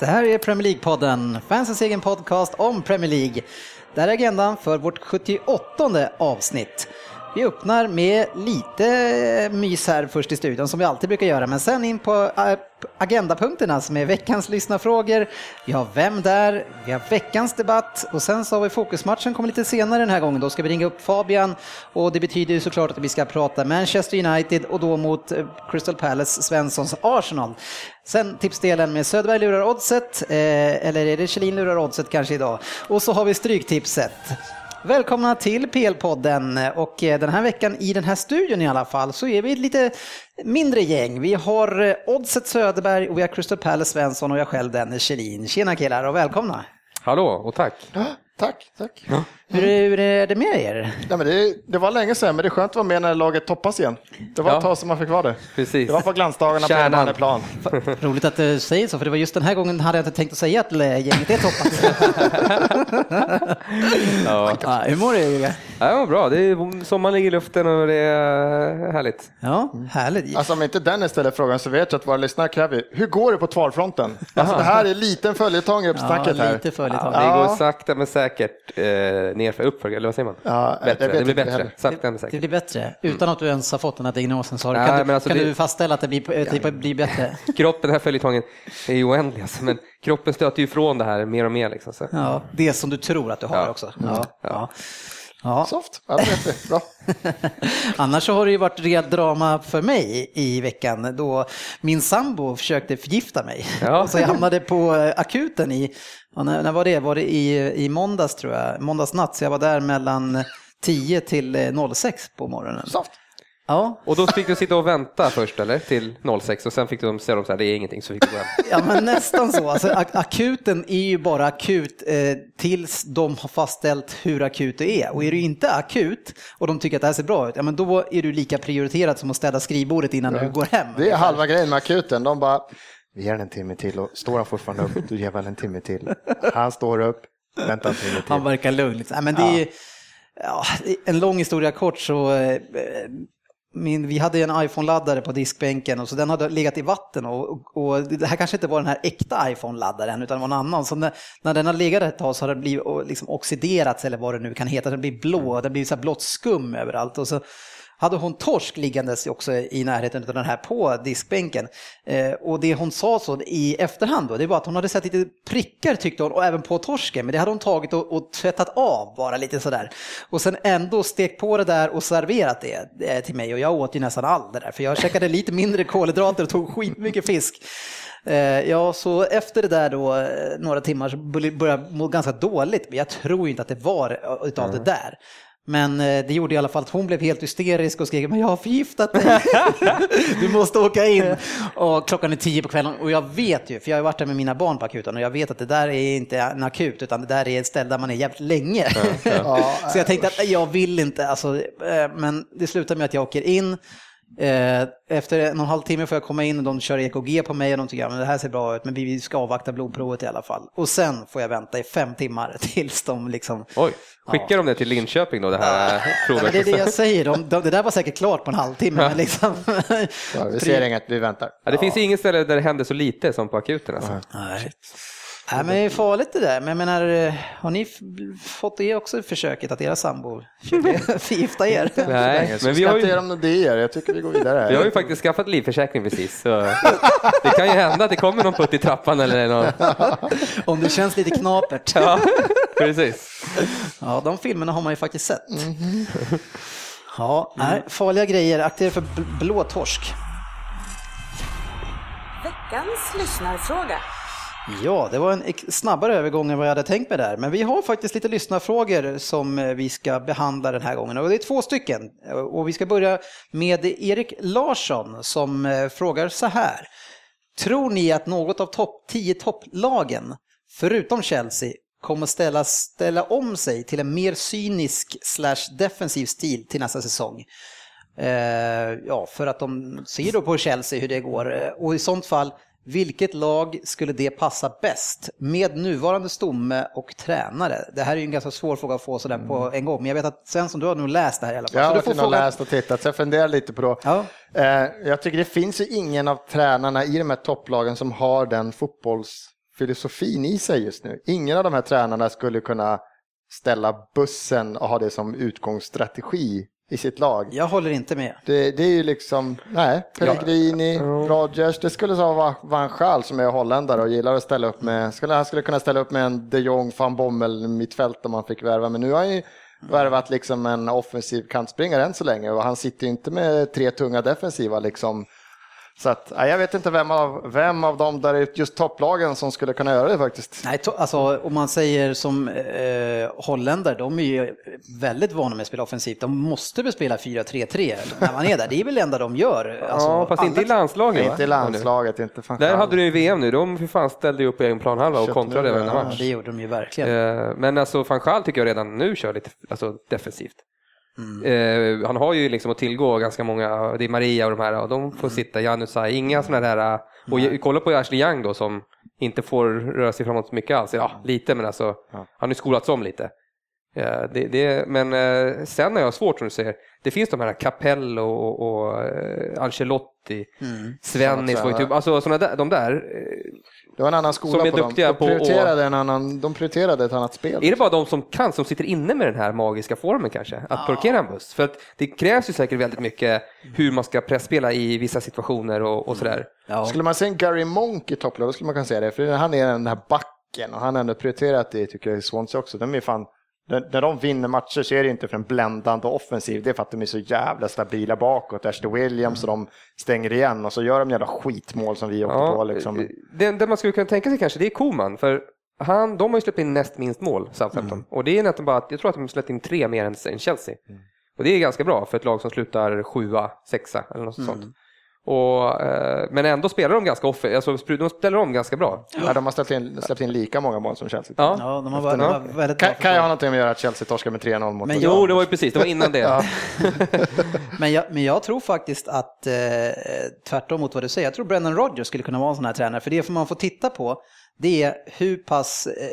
Det här är Premier League-podden, fansens egen podcast om Premier League. Det här är agendan för vårt 78 avsnitt. Vi öppnar med lite eh, mys här först i studion som vi alltid brukar göra, men sen in på eh, agendapunkterna som är veckans lyssnarfrågor. Vi har Vem där? Vi har veckans debatt och sen så har vi fokusmatchen kommer lite senare den här gången. Då ska vi ringa upp Fabian och det betyder ju såklart att vi ska prata Manchester United och då mot eh, Crystal Palace, Svenssons Arsenal. Sen tipsdelen med Söderberg lurar oddset, eh, eller är det Kjellin lurar oddset kanske idag? Och så har vi stryktipset. Välkomna till PL-podden och eh, den här veckan i den här studion i alla fall så är vi ett lite mindre gäng. Vi har eh, Oddset Söderberg och vi har Crystal Palace Svensson och jag själv Dennis Kjellin. Tjena killar och välkomna! Hallå och tack! Ja, tack, tack. Ja. Hur, hur är det med er? Ja, men det, det, var länge sedan, men det är skönt att vara med när laget toppas igen. Det var ja. ett tag som man fick vara det. Precis. Det var på glansdagarna Kärnan. på plan. Roligt att du säger så, för det var just den här gången hade jag inte tänkt att säga att gänget är toppat. ja. Ja, hur mår du Jörgen? Ja, det var bra. Det är, sommaren ligger i luften och det är härligt. Ja, härligt. Alltså om inte Dennis ställer frågan så vet jag att våra lyssnare kräver, hur går det på tvalfronten? Alltså det här är liten följetong i uppsnacket ja, här. Lite följetong. Ja, det går sakta men säkert eh, nerför, uppför, eller vad säger man? Ja, bättre. Det, blir bättre. Det, sakta men säkert. Det blir bättre. Utan att du ens har fått den här diagnosen så Nej, kan, du, alltså kan det... du fastställa att det blir, det blir bättre. Kroppen, den här följetongen är ju oändlig alltså, men kroppen stöter ju ifrån det här mer och mer. Liksom, så. Ja, det som du tror att du har ja. också. Ja, ja. Ja. Soft, ja, det bra. Annars så har det ju varit red drama för mig i veckan då min sambo försökte förgifta mig. Ja. Så jag hamnade på akuten i, när, när var det? Var det i, i måndags tror jag, måndags natt, så jag var där mellan 10 till 06 på morgonen. Soft. Ja. Och då fick du sitta och vänta först eller? Till 06 och sen fick du säga att det är ingenting så fick du gå hem. Ja men nästan så. Alltså, akuten är ju bara akut eh, tills de har fastställt hur akut det är. Och är du inte akut och de tycker att det här ser bra ut, ja men då är du lika prioriterad som att städa skrivbordet innan ja. du går hem. Det är halva grejen med akuten. De bara, vi ger den en timme till och står han fortfarande upp, du ger väl en timme till. Han står upp, vänta en timme till. Han verkar lugn. Liksom. Ja, men det är, ja, en lång historia kort så eh, min, vi hade en iPhone-laddare på diskbänken och så den hade legat i vatten och, och, och det här kanske inte var den här äkta iPhone-laddaren utan det var en annan. Så när, när den har legat ett tag så har den blivit liksom oxiderats eller vad det nu kan heta. Den blir blå, det blir så blått skum överallt. Och så hade hon torsk liggandes också i närheten av den här på diskbänken. Eh, och det hon sa så i efterhand då, det var att hon hade sett lite prickar tyckte hon, och även på torsken, men det hade hon tagit och, och tvättat av bara lite sådär. Och sen ändå stekt på det där och serverat det eh, till mig och jag åt ju nästan allt det där, för jag käkade lite mindre kolhydrater och tog skitmycket fisk. Eh, ja, så efter det där då, eh, några timmar, så började jag må ganska dåligt, men jag tror inte att det var utav mm. det där. Men eh, det gjorde i alla fall att hon blev helt hysterisk och skrek men jag har förgiftat dig. du måste åka in. Och klockan är tio på kvällen och jag vet ju, för jag har varit där med mina barn på akuten och jag vet att det där är inte en akut utan det där är ett ställe där man är jävligt länge. Så jag tänkte att jag vill inte, alltså, eh, men det slutar med att jag åker in efter en och en halv timme får jag komma in och de kör EKG på mig och de tycker att det här ser bra ut men vi ska avvakta blodprovet i alla fall. Och sen får jag vänta i fem timmar tills de liksom... Oj, skickar ja. de det till Linköping då det här provet? Ja, det är det jag säger, de, de, det där var säkert klart på en halvtimme. Ja. Men liksom... ja, vi ser inget, vi väntar. Ja, det finns inget ställe där det händer så lite som på akuten alltså. Nej. Nej, men det är farligt det där. Men jag menar, eh, har ni fått det också försöket att era sambor förgifta er? Nej, men vi har ju... inte om idéer. Jag tycker vi går vidare. Vi har ju faktiskt skaffat livförsäkring precis. Så det kan ju hända att det kommer någon putt i trappan eller något. Om det känns lite knapert. Ja, precis. Ja, de filmerna har man ju faktiskt sett. Mm -hmm. Ja, nej, farliga grejer. Akta er för blåtorsk. Veckans lyssnarfråga. Ja, det var en snabbare övergång än vad jag hade tänkt mig där. Men vi har faktiskt lite lyssnarfrågor som eh, vi ska behandla den här gången. Och det är två stycken. Eh, och vi ska börja med Erik Larsson som eh, frågar så här. Tror ni att något av topp 10 topplagen, förutom Chelsea, kommer ställa, ställa om sig till en mer cynisk slash defensiv stil till nästa säsong? Eh, ja, för att de ser då på Chelsea hur det går. Och i sånt fall, vilket lag skulle det passa bäst med nuvarande stomme och tränare? Det här är ju en ganska svår fråga att få sådär på en gång, men jag vet att Svensson, du har nog läst det här i alla fall. Jag har fråga- läst och tittat, så jag funderar lite på det. Ja. Eh, Jag tycker det finns ju ingen av tränarna i de här topplagen som har den fotbollsfilosofin i sig just nu. Ingen av de här tränarna skulle kunna ställa bussen och ha det som utgångsstrategi i sitt lag. Jag håller inte med. Det, det är ju liksom, nej, Pellegrini, Rodgers, det skulle vara Van Gaal som är holländare och gillar att ställa upp med, skulle, han skulle kunna ställa upp med en de Jong, van Bommel mittfält om han fick värva, men nu har han ju värvat liksom en offensiv kantspringare än så länge och han sitter ju inte med tre tunga defensiva liksom. Så att, jag vet inte vem av, vem av dem där är just topplagen som skulle kunna göra det faktiskt. Nej, to- alltså om man säger som eh, holländare, de är ju väldigt vana med att spela offensivt. De måste väl spela 4-3-3 när man är där. Det är väl det enda de gör. Alltså, ja, fast inte i landslaget? Inte i landslaget, inte fan Där hade du ju VM nu, de för fan ställde ju upp i en planhalva och kontrade varenda ja. Ja, match. det gjorde de ju verkligen. Eh, Men alltså van tycker jag redan nu kör lite alltså, defensivt. Mm. Eh, han har ju liksom att tillgå ganska många, det är Maria och de här, och de Mm. får sitta, Janusaj, inga sådana där, eh, och ju- kolla på Ashley Young då som inte får röra sig framåt så mycket alls, ja lite men alltså, han har ju skolats om lite. Eh, det, det, men eh, sen har jag svårt som du säger, det finns de här Capello och, och Ancelotti, Mm. Svennis, ju typ, alltså sådana där, de där, Det var en annan skola Som är på dem. duktiga De på att- prioriterade, en annan, de prioriterade ett annat spel. Är det bara de som kan, som sitter inne med den här magiska formen kanske? Att parkera en buss? För att det krävs ju säkert väldigt mycket hur man ska pressspela i vissa situationer och, och sådär. Ja. Skulle man se en Gary Monk i topplag, då skulle man kunna säga det. För han är den här backen och han har ändå prioriterat det, tycker jag, i Swansea också. De är fan, när de vinner matcher så är det inte för en bländande offensiv, det är för att de är så jävla stabila bakåt. Ashley Williams och de stänger igen och så gör de jävla skitmål som vi åkte på. Liksom. det, det man skulle kunna tänka sig kanske, det är Koman. För han, de har ju släppt in näst minst mål, Southampton. Och det är nästan bara att, jag tror att de har släppt in tre mer än, Chelsea. Och det är ganska bra för ett lag som slutar sjua, sexa eller något sånt. Och, eh, men ändå spelar de ganska off, alltså de ställer om ganska bra. Ja, de har släppt in, släppt in lika många mål som Chelsea. Ja. Ja, de har varit, de var väldigt Kan, kan jag ha någonting med att göra att Chelsea torskar med 3-0 mot Men? Jo, det var ju precis, det var innan det. men, jag, men jag tror faktiskt att, eh, tvärtom mot vad du säger, jag tror Brendan Rodgers skulle kunna vara en sån här tränare. För det får man får titta på, det är hur pass eh,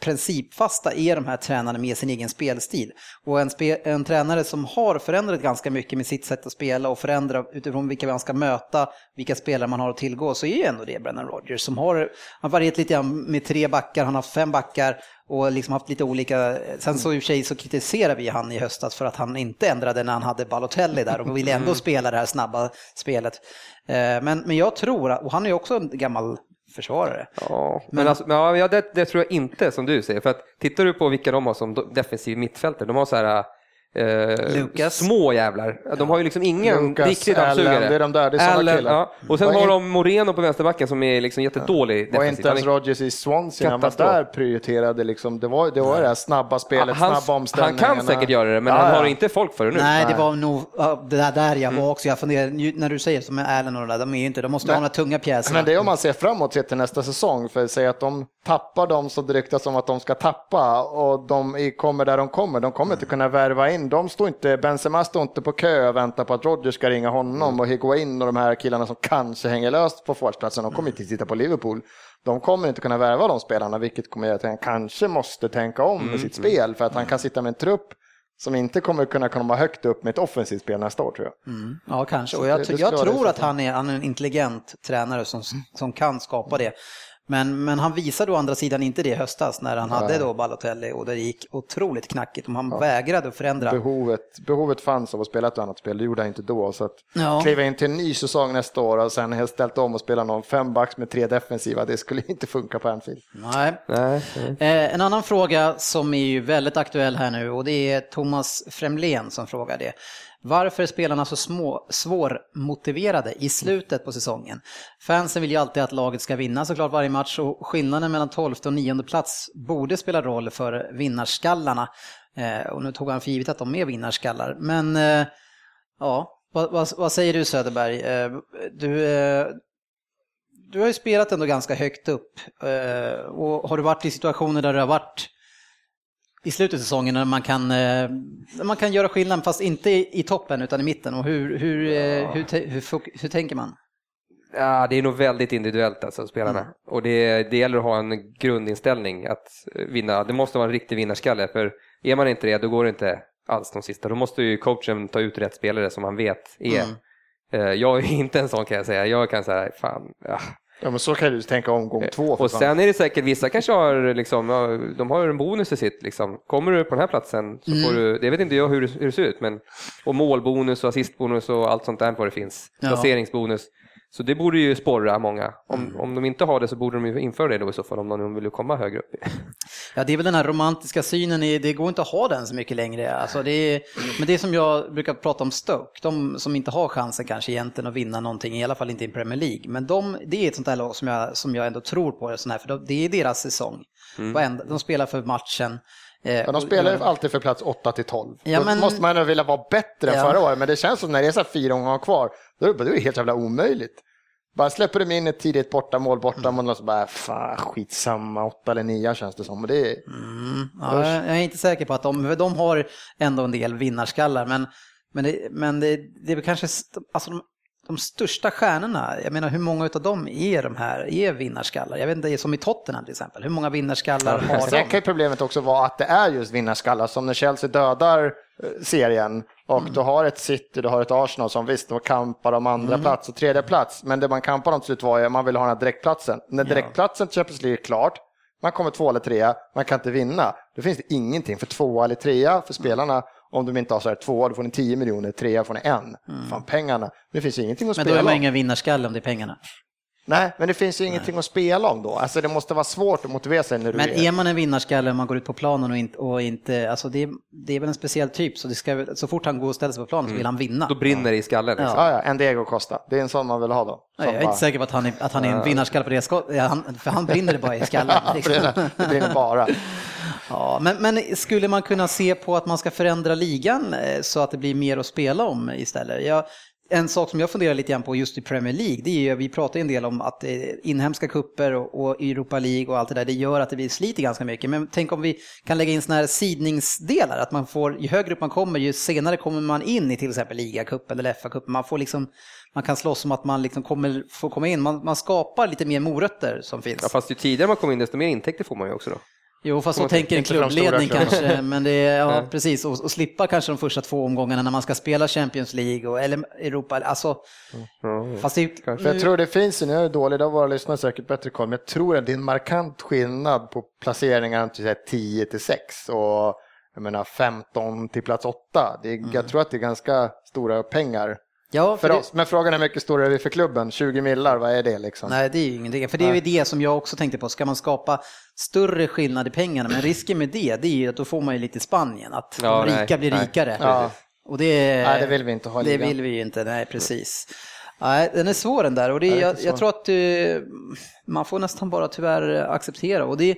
principfasta är de här tränarna med sin egen spelstil. Och en, spe, en tränare som har förändrat ganska mycket med sitt sätt att spela och förändra utifrån vilka man ska möta, vilka spelare man har att tillgå, så är ju ändå det Brendan Rodgers som har, han har varierat lite grann med tre backar, han har haft fem backar och liksom haft lite olika, sen så i och för sig så kritiserar vi han i höstas för att han inte ändrade när han hade Balotelli där och ville ändå spela det här snabba spelet. Eh, Men, men jag tror, och han är ju också en gammal försvarare. Ja, men, alltså, men ja, det, det tror jag inte som du säger. För att tittar du på vilka de har som defensiv mittfältare, de har så här eh, Lucas. små jävlar. De har ju liksom ingen Lucas, riktig Allen, dammsugare. det är de där, det är Allen, killar. ja. Och sen Och har in- de Moreno på vänsterbacken som är liksom jättedålig Och defensivt. inte ens Han Rodgers i Swansea han var där prioriterade liksom, det var det, var det här snabba spelet, han, snabba han omställningarna. kan säkert göra det, men Ja, han ja. har inte folk för det nu. Nej, det var nog ja, det där, där jag var också. Jag funderar, när du säger som är Allen och de där, de är ju inte, de måste ha Men- några tunga pjäserna. Men det är om man ser framåt sett till nästa säsong, för att säga att de tappar de som det ryktas om att de ska tappa och de kommer där de kommer. De kommer inte kunna värva in. De står inte, Benzema står inte på kö och väntar på att Rodgers ska ringa honom och Higuain och de här killarna som kanske hänger löst på forwardsplatsen. De kommer inte titta på Liverpool. De kommer inte kunna värva de spelarna, vilket kommer göra att han kanske måste tänka om med sitt spel för att han kan sitta med en trupp som inte kommer kunna komma högt upp med ett offensivt spel nästa år tror jag. Ja, kanske. Och jag, det- det jag tror att han är, han är en intelligent tränare som, som kan skapa det. Men, men han visade å andra sidan inte det i höstas när han hade då Balotelli och det gick otroligt knackigt. Och han vägrade att förändra. Behovet, behovet fanns av att spela ett annat spel, det gjorde han inte då. Så att Ja. kliva in till en ny säsong nästa år och sen helt ställt om och spela någon fembacks med tre defensiva, det skulle inte funka på Anfield. Nej. Nej, Eh, en annan fråga som är ju väldigt aktuell här nu och det är Thomas Fremlén som frågar det. Varför är spelarna så små, svårmotiverade i slutet på säsongen? Fansen vill ju alltid att laget ska vinna såklart varje match och skillnaden mellan 12 och 9 plats borde spela roll för vinnarskallarna. Eh, och nu tog han för givet att de är vinnarskallar. Men eh, ja, vad, vad, vad säger du Söderberg? Eh, du, eh, du har ju spelat ändå ganska högt upp. Eh, och har du varit i situationer där du har varit i slutet av säsongen när man kan, eh, man kan göra skillnad fast inte i, i toppen utan i mitten? Och hur, hur, eh, hur, hur, hur, hur tänker man? Ja, det är nog väldigt individuellt alltså, spelarna. Mm. Och det, det gäller att ha en grundinställning att vinna. Det måste vara en riktig vinnarskalle, för är man inte det, då går det inte alls de sista. Då måste ju coachen ta ut rätt spelare som man vet är. Mm. Eh, jag är inte en sån kan jag säga. Jag kan säga, fan, ja. Men så kan du tänka omgång eh, två. Och sen är det säkert, vissa kanske har, liksom, de har en bonus i sitt. Liksom. Kommer du på den här platsen så mm. får du, det vet inte jag hur det, hur det ser ut, men och målbonus och assistbonus och allt sånt där vad det finns. Ja. Placeringsbonus. Så det borde ju sporra många. Om, mm. om de inte har det så borde de ju införa det då i så fall om de vill komma högre upp. Ja, det är väl den här romantiska synen, i, det går inte att ha den så mycket längre. Alltså det är, men det är som jag brukar prata om Stoke, de som inte har chansen kanske egentligen att vinna någonting, i alla fall inte i Premier League. Men de, det är ett sånt här lag som jag, som jag ändå tror på, sån här, för det är deras säsong. Mm. De spelar för matchen. Eh, ja, de spelar ju alltid för plats 8 till 12. Ja, men... Då måste man vilja vara bättre än ja. förra året, men det känns som när det är så fyra omgångar kvar, då är det helt jävla omöjligt. Bara släpper de in ett tidigt bortamål borta mm. och så bara, fan skitsamma, åtta eller nio känns det som. Och det är... mm. ja, jag är inte säker på att de, de har ändå en del vinnarskallar, men, men, det, men det, det är kanske, alltså de, de största stjärnorna, jag menar hur många av dem är de här, är vinnarskallar? Jag vet inte, som i Tottenham till exempel, hur många vinnarskallar har de? Sen kan problemet också vara att det är just vinnarskallar, som när Chelsea dödar eh, serien och mm. du har ett City, du har ett Arsenal som visst, de kampar om andra mm. plats och tredje plats, men det man kampar om till slut var att man vill ha den här direktplatsen. När direktplatsen till Champions League är klart, man kommer två eller trea, man kan inte vinna, då finns det ingenting för tvåa eller trea för spelarna om de inte har så här tvåa, då får ni 10 miljoner, trea får ni en. Mm. Fan pengarna, det finns ingenting att men spela Men då är man ingen vinnarskalle om det är pengarna. Nej, men det finns ju Nej. ingenting att spela om då. Alltså det måste vara svårt att motivera sig när du Men är, är man en vinnarskalle och man går ut på planen och inte, och inte alltså det, är, det är väl en speciell typ, så, det ska, så fort han går och ställer sig på planen så vill han vinna. Då brinner det i skallen. Liksom. Ja. ja, en Diego Costa. Det är en sån man vill ha då. Nej, jag är bara... inte säker på att han är, att han är en vinnarskalle på det, för han brinner det bara i skallen. Liksom. det brinner bara. Ja, men, men, skulle man kunna se på att man ska förändra ligan eh, så att det blir mer att spela om istället? Jag, en sak som jag funderar lite grann på just i Premier League, det är ju, vi pratar en del om att eh, inhemska kupper och, och Europa League och allt det där, det gör att det blir sliter ganska mycket. Men tänk om vi kan lägga in sådana här sidningsdelar, att man får, ju högre upp man kommer, ju senare kommer man in i till exempel ligacupen eller FA-cupen. Man får liksom, man kan slåss om att man liksom kommer, får komma in, man, man skapar lite mer morötter som finns. Ja, fast ju tidigare man kommer in, desto mer intäkter får man ju också då. Jo, fast så tänker en klubbledning kanske. Men det är, ja, precis. Och, och, slippa kanske de första två omgångarna när man ska spela Champions League och, eller Europa. Alltså, mm. fast det, För jag tror det finns, nu är det dåligt, av våra lyssnare säkert bättre koll, men jag tror att det är en markant skillnad på placeringarna till 10 till 6 och jag menar 15 till plats 8. Det är, mm. Jag tror att det är ganska stora pengar Ja, för, för oss. Men frågan är mycket står det för klubben? 20 millar, vad är det liksom? Nej, det är ju ingenting. För det är ju det som jag också tänkte på. Ska man skapa större skillnad i pengarna? Men risken med det, det är ju att då får man ju lite Spanien. Att ja, de rika nej, blir rikare. Ja. Och det, nej, det vill vi inte ha. Det vill vi ju inte, nej precis. Nej, den är svår den där och det, jag, jag, tror att uh, man får nästan bara tyvärr acceptera. Och det,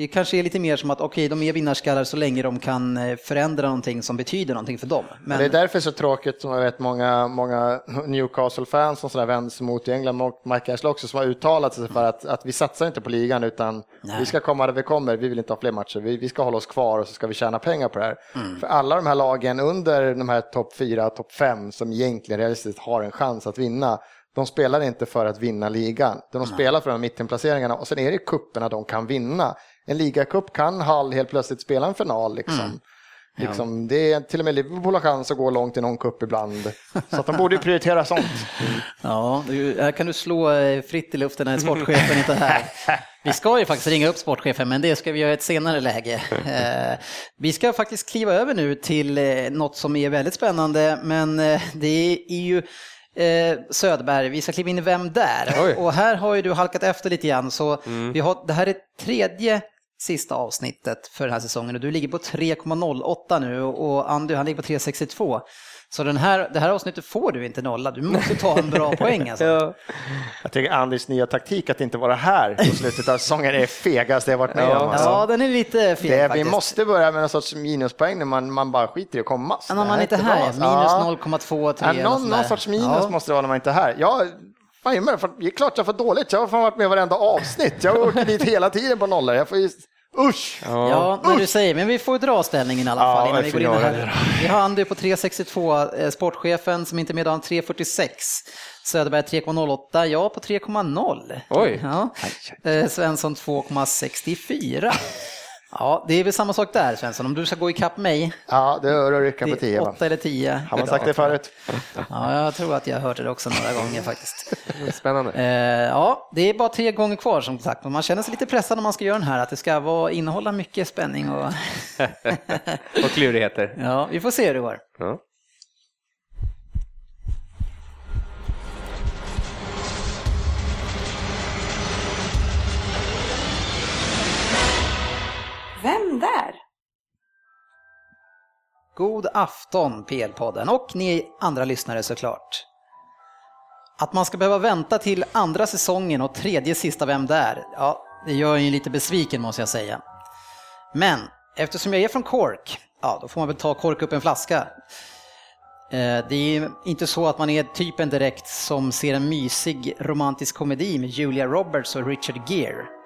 det kanske är lite mer som att okej, okay, de är vinnarskallar så länge de kan eh, förändra någonting som betyder någonting för dem. Men... Det är därför så tråkigt som jag vet många, många Newcastle-fans som vänder sig mot i England, Mike Ashley också, som har uttalat sig för att, att vi satsar inte på ligan utan Nej. vi ska komma där vi kommer, vi vill inte ha fler matcher, vi, vi ska hålla oss kvar och så ska vi tjäna pengar på det här. Mm. För alla de här lagen under de här topp 4, topp 5 som egentligen realistiskt har en chans att vinna, de spelar inte för att vinna ligan, de spelar för de mittenplaceringarna och sen är det kupperna de kan vinna en ligacup kan Hall helt plötsligt spela en final. Liksom. Mm. Liksom, det är till och med Liverpool har chans att gå långt i någon cup ibland. Så att de borde prioritera sånt. Ja, här kan du slå eh, fritt i luften när sportchefen inte är här. Vi ska ju faktiskt ringa upp sportchefen, men det ska vi göra i ett senare läge. Eh, vi ska faktiskt kliva över nu till eh, något som är väldigt spännande, men det är ju Söderberg, vi ska kliva in i Vem där? Oj. Och här har ju du halkat efter lite grann, så mm. vi har, det här är tredje sista avsnittet för den här säsongen och du ligger på 3,08 nu och Andy han ligger på 3,62. Så den här, det här avsnittet får du inte nolla, du måste ta en bra poäng alltså. ja. Jag tycker Andys nya taktik att inte vara här på slutet av säsongen är fegaste jag varit med ja. om. Alltså. Ja, den är lite feg det, Vi måste börja med någon sorts minuspoäng när man, man bara skiter i att komma. Men om man inte är här, minus 0,23. Ja, någon, någon sorts minus ja. måste det vara när man inte är här. Jag Fan, det är klart jag får dåligt. Jag har fan varit med varenda avsnitt. Jag åker dit hela tiden på nollor. Jag får ju... Usch! Ja, men du säger, men vi får dra ställningen i alla Ja, fall innan vi går in här. Vi har Andy på 3,62, eh, sportchefen som inte är med idag 3,46. Söderberg 3,08, jag på 3,0. Oj. Ja. Eh, Svensson 2,64. Ja, det är väl samma sak där Svensson, om du ska gå ikapp mig Ja, det hör du rycka på tio. 8 eller 10. Har man sagt det förut? Ja, jag tror att jag har hört det också några gånger faktiskt. Spännande. Eh, ja, det är bara tre gånger kvar som sagt, men man känner sig lite pressad när man ska göra den här, att det ska vara, innehålla mycket spänning och Och klurigheter. ja, vi får se hur det går. Ja. Vem där? God afton PL-podden och ni andra lyssnare såklart. Att man ska behöva vänta till andra säsongen och tredje sista Vem där? Ja, det gör ju lite besviken måste jag säga. Men eftersom jag är från Cork, ja då får man väl ta Cork upp en flaska. Eh, det är inte så att man är typen direkt som ser en mysig romantisk komedi med Julia Roberts och Richard Gere.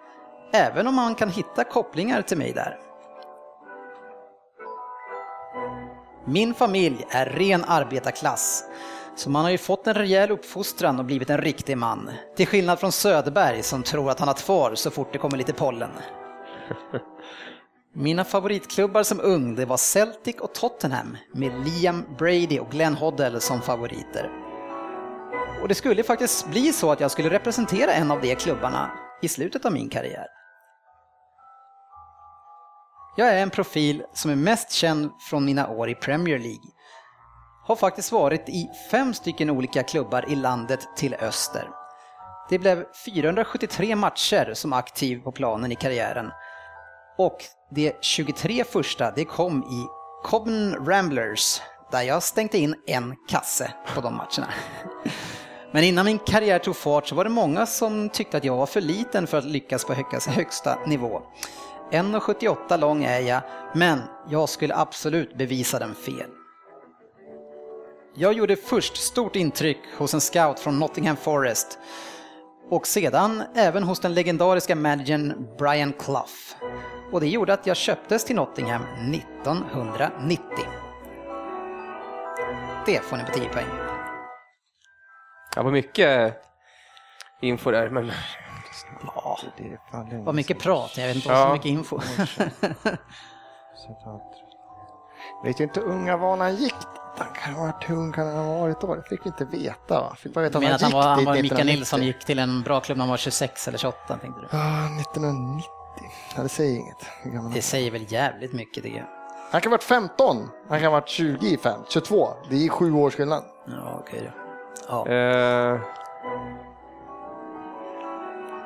Även om man kan hitta kopplingar till mig där. Min familj är ren arbetarklass. Så man har ju fått en rejäl uppfostran och blivit en riktig man. Till skillnad från Söderberg som tror att han har far så fort det kommer lite pollen. Mina favoritklubbar som ung det var Celtic och Tottenham med Liam Brady och Glenn Hoddle som favoriter. Och det skulle faktiskt bli så att jag skulle representera en av de klubbarna i slutet av min karriär. Jag är en profil som är mest känd från mina år i Premier League. Har faktiskt varit i fem stycken olika klubbar i landet till öster. Det blev 473 matcher som aktiv på planen i karriären. Och de 23 första det kom i Cobben Ramblers där jag stängde in en kasse på de matcherna. Men innan min karriär tog fart så var det många som tyckte att jag var för liten för att lyckas på högsta nivå. 1,78 lång är jag, men jag skulle absolut bevisa den fel. Jag gjorde först stort intryck hos en scout från Nottingham Forest och sedan även hos den legendariska managern Brian Clough. Och det gjorde att jag köptes till Nottingham 1990. Det får ni på 10 poäng. Ja, var mycket info där, men Ja, Det är fan länge vad mycket prat, jag vet inte vad så Ja. mycket info. sedan. Vet ju inte hur unga var när han gick. Han kan ha varit hur ung kan han ha varit då? Det fick vi inte veta va? Fick bara veta Jag att menar han att han gick var, han var Mikael 1990. Nilsson gick till en bra klubb när han var 26 eller 28 tänkte du. Ja, 1990. Ja, det säger inget. Det säger väl jävligt mycket jag. Han kan ha varit 15, han kan ha varit 20, 5, 22. Det är sju års skillnad. Ja, okej då. Ja. eh,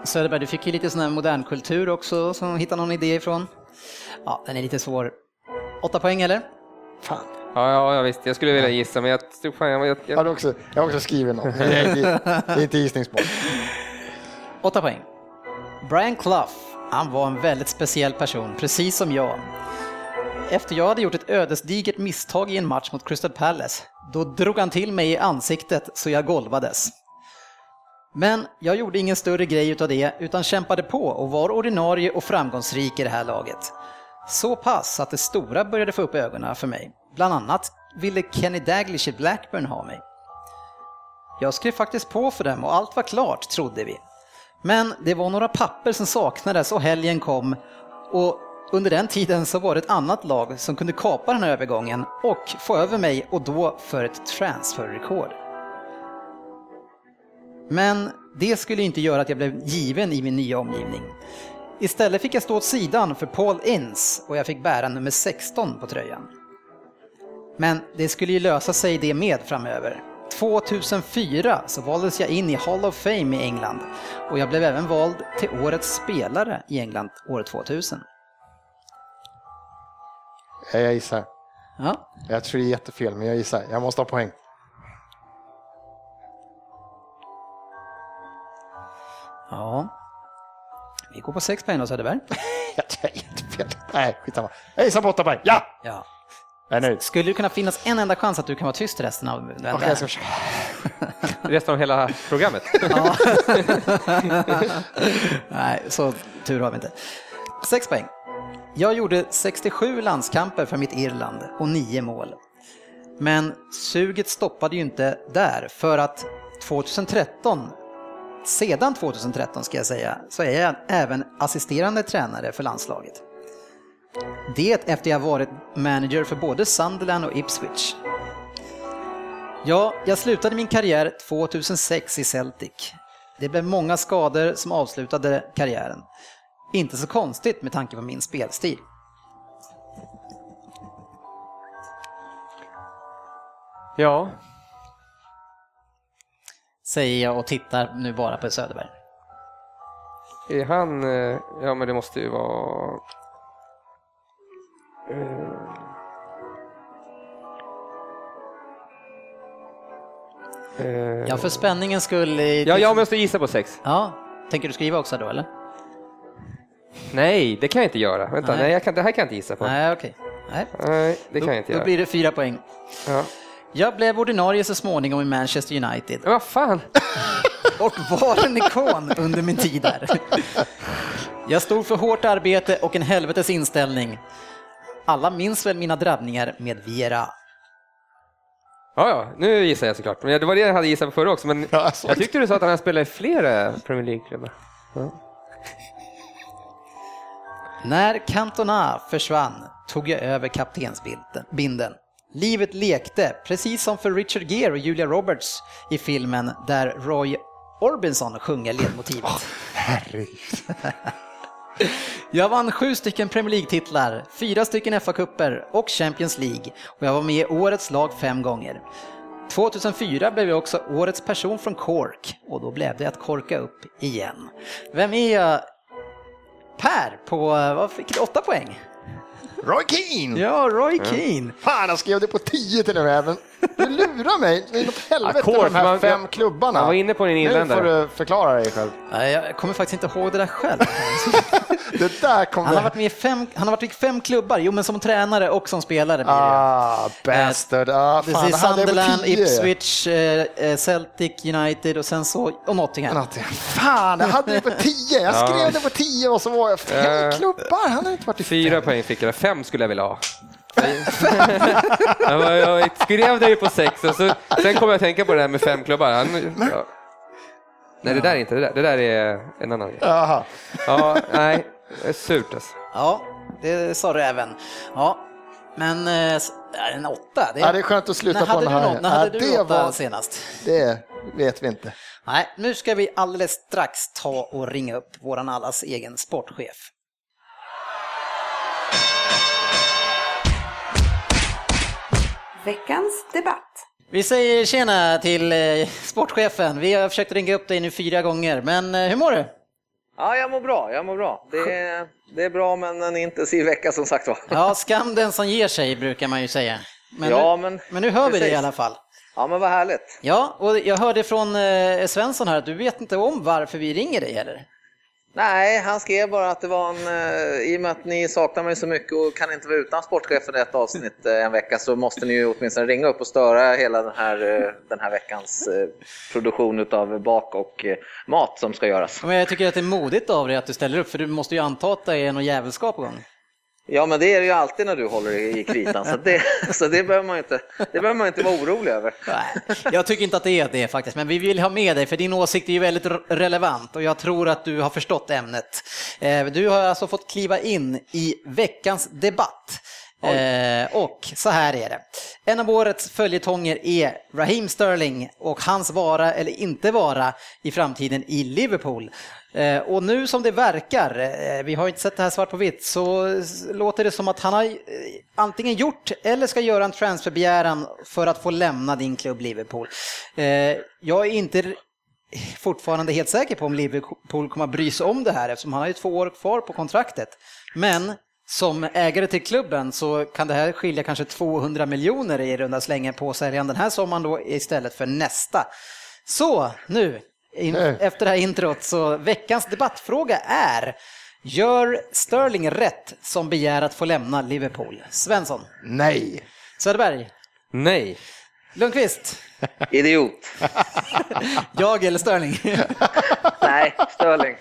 Söderberg, du fick ju lite sån här modern kultur också som hittade någon idé ifrån. Ja, den är lite svår. Åtta poäng eller? Fan, ja, ja, ja, visst. Jag skulle vilja gissa, men jag tror fan jag... jag, jag har också, jag har också skrivit något. Det är inte gissningsbart. Åtta poäng. Brian Clough, han var en väldigt speciell person, precis som jag. Efter jag hade gjort ett ödesdigert misstag i en match mot Crystal Palace, då drog han till mig i ansiktet så jag golvades. Men jag gjorde ingen större grej utav det, utan kämpade på och var ordinarie och framgångsrik i det här laget. Så pass att det stora började få upp ögonen för mig. Bland annat ville Kenny Daglish i Blackburn ha mig. Jag skrev faktiskt på för dem och allt var klart, trodde vi. Men det var några papper som saknades och helgen kom och under den tiden så var det ett annat lag som kunde kapa den här övergången och få över mig och då för ett transferrekord. Men det skulle inte göra att jag blev given i min nya omgivning. Istället fick jag stå åt sidan för Paul Ince och jag fick bära nummer 16 på tröjan. Men det skulle ju lösa sig det med framöver. 2004 så valdes jag in i Hall of Fame i England och jag blev även vald till årets spelare i England år 2000. Jag gissar. Ja, Jag tror det är jättefel, men jag gissar. Jag måste ha poäng. Ja. Vi går på sex poäng då Söderberg. Jag jättefel. Nej, skitsamma. Åtta poäng. Ja! Ja. Jag är nöjd. Skulle det kunna finnas en enda chans att du kan vara tyst resten av den Okej, där? jag ska försöka. Resten av hela programmet. Ja. Nej, så tur har vi inte. Sex poäng. Jag gjorde 67 landskamper för mitt Irland och nio mål. Men suget stoppade ju inte där för att 2013, sedan 2013 ska jag säga, så är jag även assisterande tränare för landslaget. Det efter jag varit manager för både Sunderland och Ipswich. Ja, jag slutade min karriär 2006 i Celtic. Det blev många skador som avslutade karriären. Inte så konstigt med tanke på min spelstil. Ja, Säger jag och tittar nu bara på Söderberg. är han... eh, Ja, men det måste ju vara... eh, eh, Ja, för spänningens skull. i- Ja, jag måste gissa på sex. Ja, tänker du skriva också då eller? Nej, det kan jag inte göra. Vänta, Nej. nej, jag kan, det här kan jag inte gissa på. Nej, okej. Nej. Nej, det kan Då, jag inte då göra. blir det fyra poäng. Ja. Jag blev ordinarie så småningom i Manchester United vad fan? och var en ikon under min tid där. Jag stod för hårt arbete och en helvetes inställning. Alla minns väl mina drabbningar med Viera. Ja, ja, nu gissar jag såklart. Men det var det jag hade gissat på förra också. Men Ja, jag tyckte du sa att han spelade i flera Premier League-klubbar. Ja. När Cantona försvann tog jag över kaptensbinden. Livet lekte, precis som för Richard Gere och Julia Roberts i filmen där Roy Orbison sjunger ledmotivet. Jag vann sju stycken Premier League-titlar, fyra stycken FA-cuper och Champions League och jag var med i årets lag fem gånger. 2004 blev jag också årets person från Cork och då blev det att korka upp igen. Vem är jag? Per på, vad fick du, åtta poäng? Roy Keane! Ja, Roy Keane. Fan, jag skrev det på 10 till och med. Men du lurar mig. Det är något helvete Ja, med de här man- fem jag- klubbarna. man var inne på din Nu irländare. får du förklara dig själv. Nej, Jag kommer faktiskt inte ihåg det där själv. Det där kommer... Han har varit med i fem, han har varit i fem klubbar, jo men som tränare och som spelare. Ah, bastard. Ah, Det fan, jag på Sunderland, 10. Ipswich, eh, eh, Celtic, United och sen så, och Nottingham. Nottingham. Fan, jag hade det på 10. Jag skrev det på 10 och så var jag fem Eh, klubbar. Han har inte varit i Fyra poäng fick jag, fem skulle jag vilja ha. Jag, skrev det ju på sex och så, sen kom jag att tänka på det här med fem klubbar. Han, ja. Nej, det där är inte det där. Det där är en annan grej. Jaha. Ja, nej, det är surt alltså. Ja, det sa du även. Ja, men eh, ja, en åtta. Det, Ja, det är skönt att sluta när på den här. något- När Ja, hade du det åtta var- senast? Det vet vi inte. Nej, nu ska vi alldeles strax ta och ringa upp våran allas egen sportchef. Veckans debatt. Vi säger tjena till eh, sportchefen. Vi har försökt ringa upp dig nu fyra gånger, men eh, hur mår du? Ja, jag mår bra. Jag mår bra. Det är, det är bra, men en intensiv vecka som sagt var. Ja, skam den som ger sig brukar man ju säga. Men, Ja, nu, men- men nu hör vi det i precis. alla fall. Ja, men vad härligt. Ja, och jag hörde från eh, Svensson här att du vet inte om varför vi ringer dig heller. Nej, han skrev bara att det var en, eh, i och med att ni saknar mig så mycket och kan inte vara utan sportchefen i ett avsnitt eh, en vecka så måste ni ju åtminstone ringa upp och störa hela den här, eh, den här veckans produktion av bak och mat som ska göras. Men jag tycker att det är modigt av dig att du ställer upp, för du måste ju anta att det är någon jävelskap på gång. Ja, men det är det ju alltid när du håller i kritan, så det, så det, behöver man inte, det behöver man inte vara orolig över. Nej, jag tycker inte att det är det faktiskt, men vi vill ha med dig för din åsikt är ju väldigt re- relevant och jag tror att du har förstått ämnet. Eh, Du har alltså fått kliva in i veckans debatt. Eh, och så här är det. En av årets följetonger är Raheem Sterling och hans vara eller inte vara i framtiden i Liverpool. Eh, och nu som det verkar, eh, vi har inte sett det här svart på vitt, så låter det som att han har eh, antingen gjort eller ska göra en transferbegäran för att få lämna din klubb Liverpool. Eh, jag är inte fortfarande helt säker på om Liverpool kommer att bry sig om det här eftersom han har ju två år kvar på kontraktet. Men som ägare till klubben så kan det här skilja kanske 200 miljoner i runda slängen på säljan den här sommaren då istället för nästa. Så nu, in, efter det här introt, så veckans debattfråga är Gör Sterling rätt som begär att få lämna Liverpool? Svensson? Nej. Söderberg, Nej. Lundqvist, Idiot. jag eller Sterling? Nej, Sterling.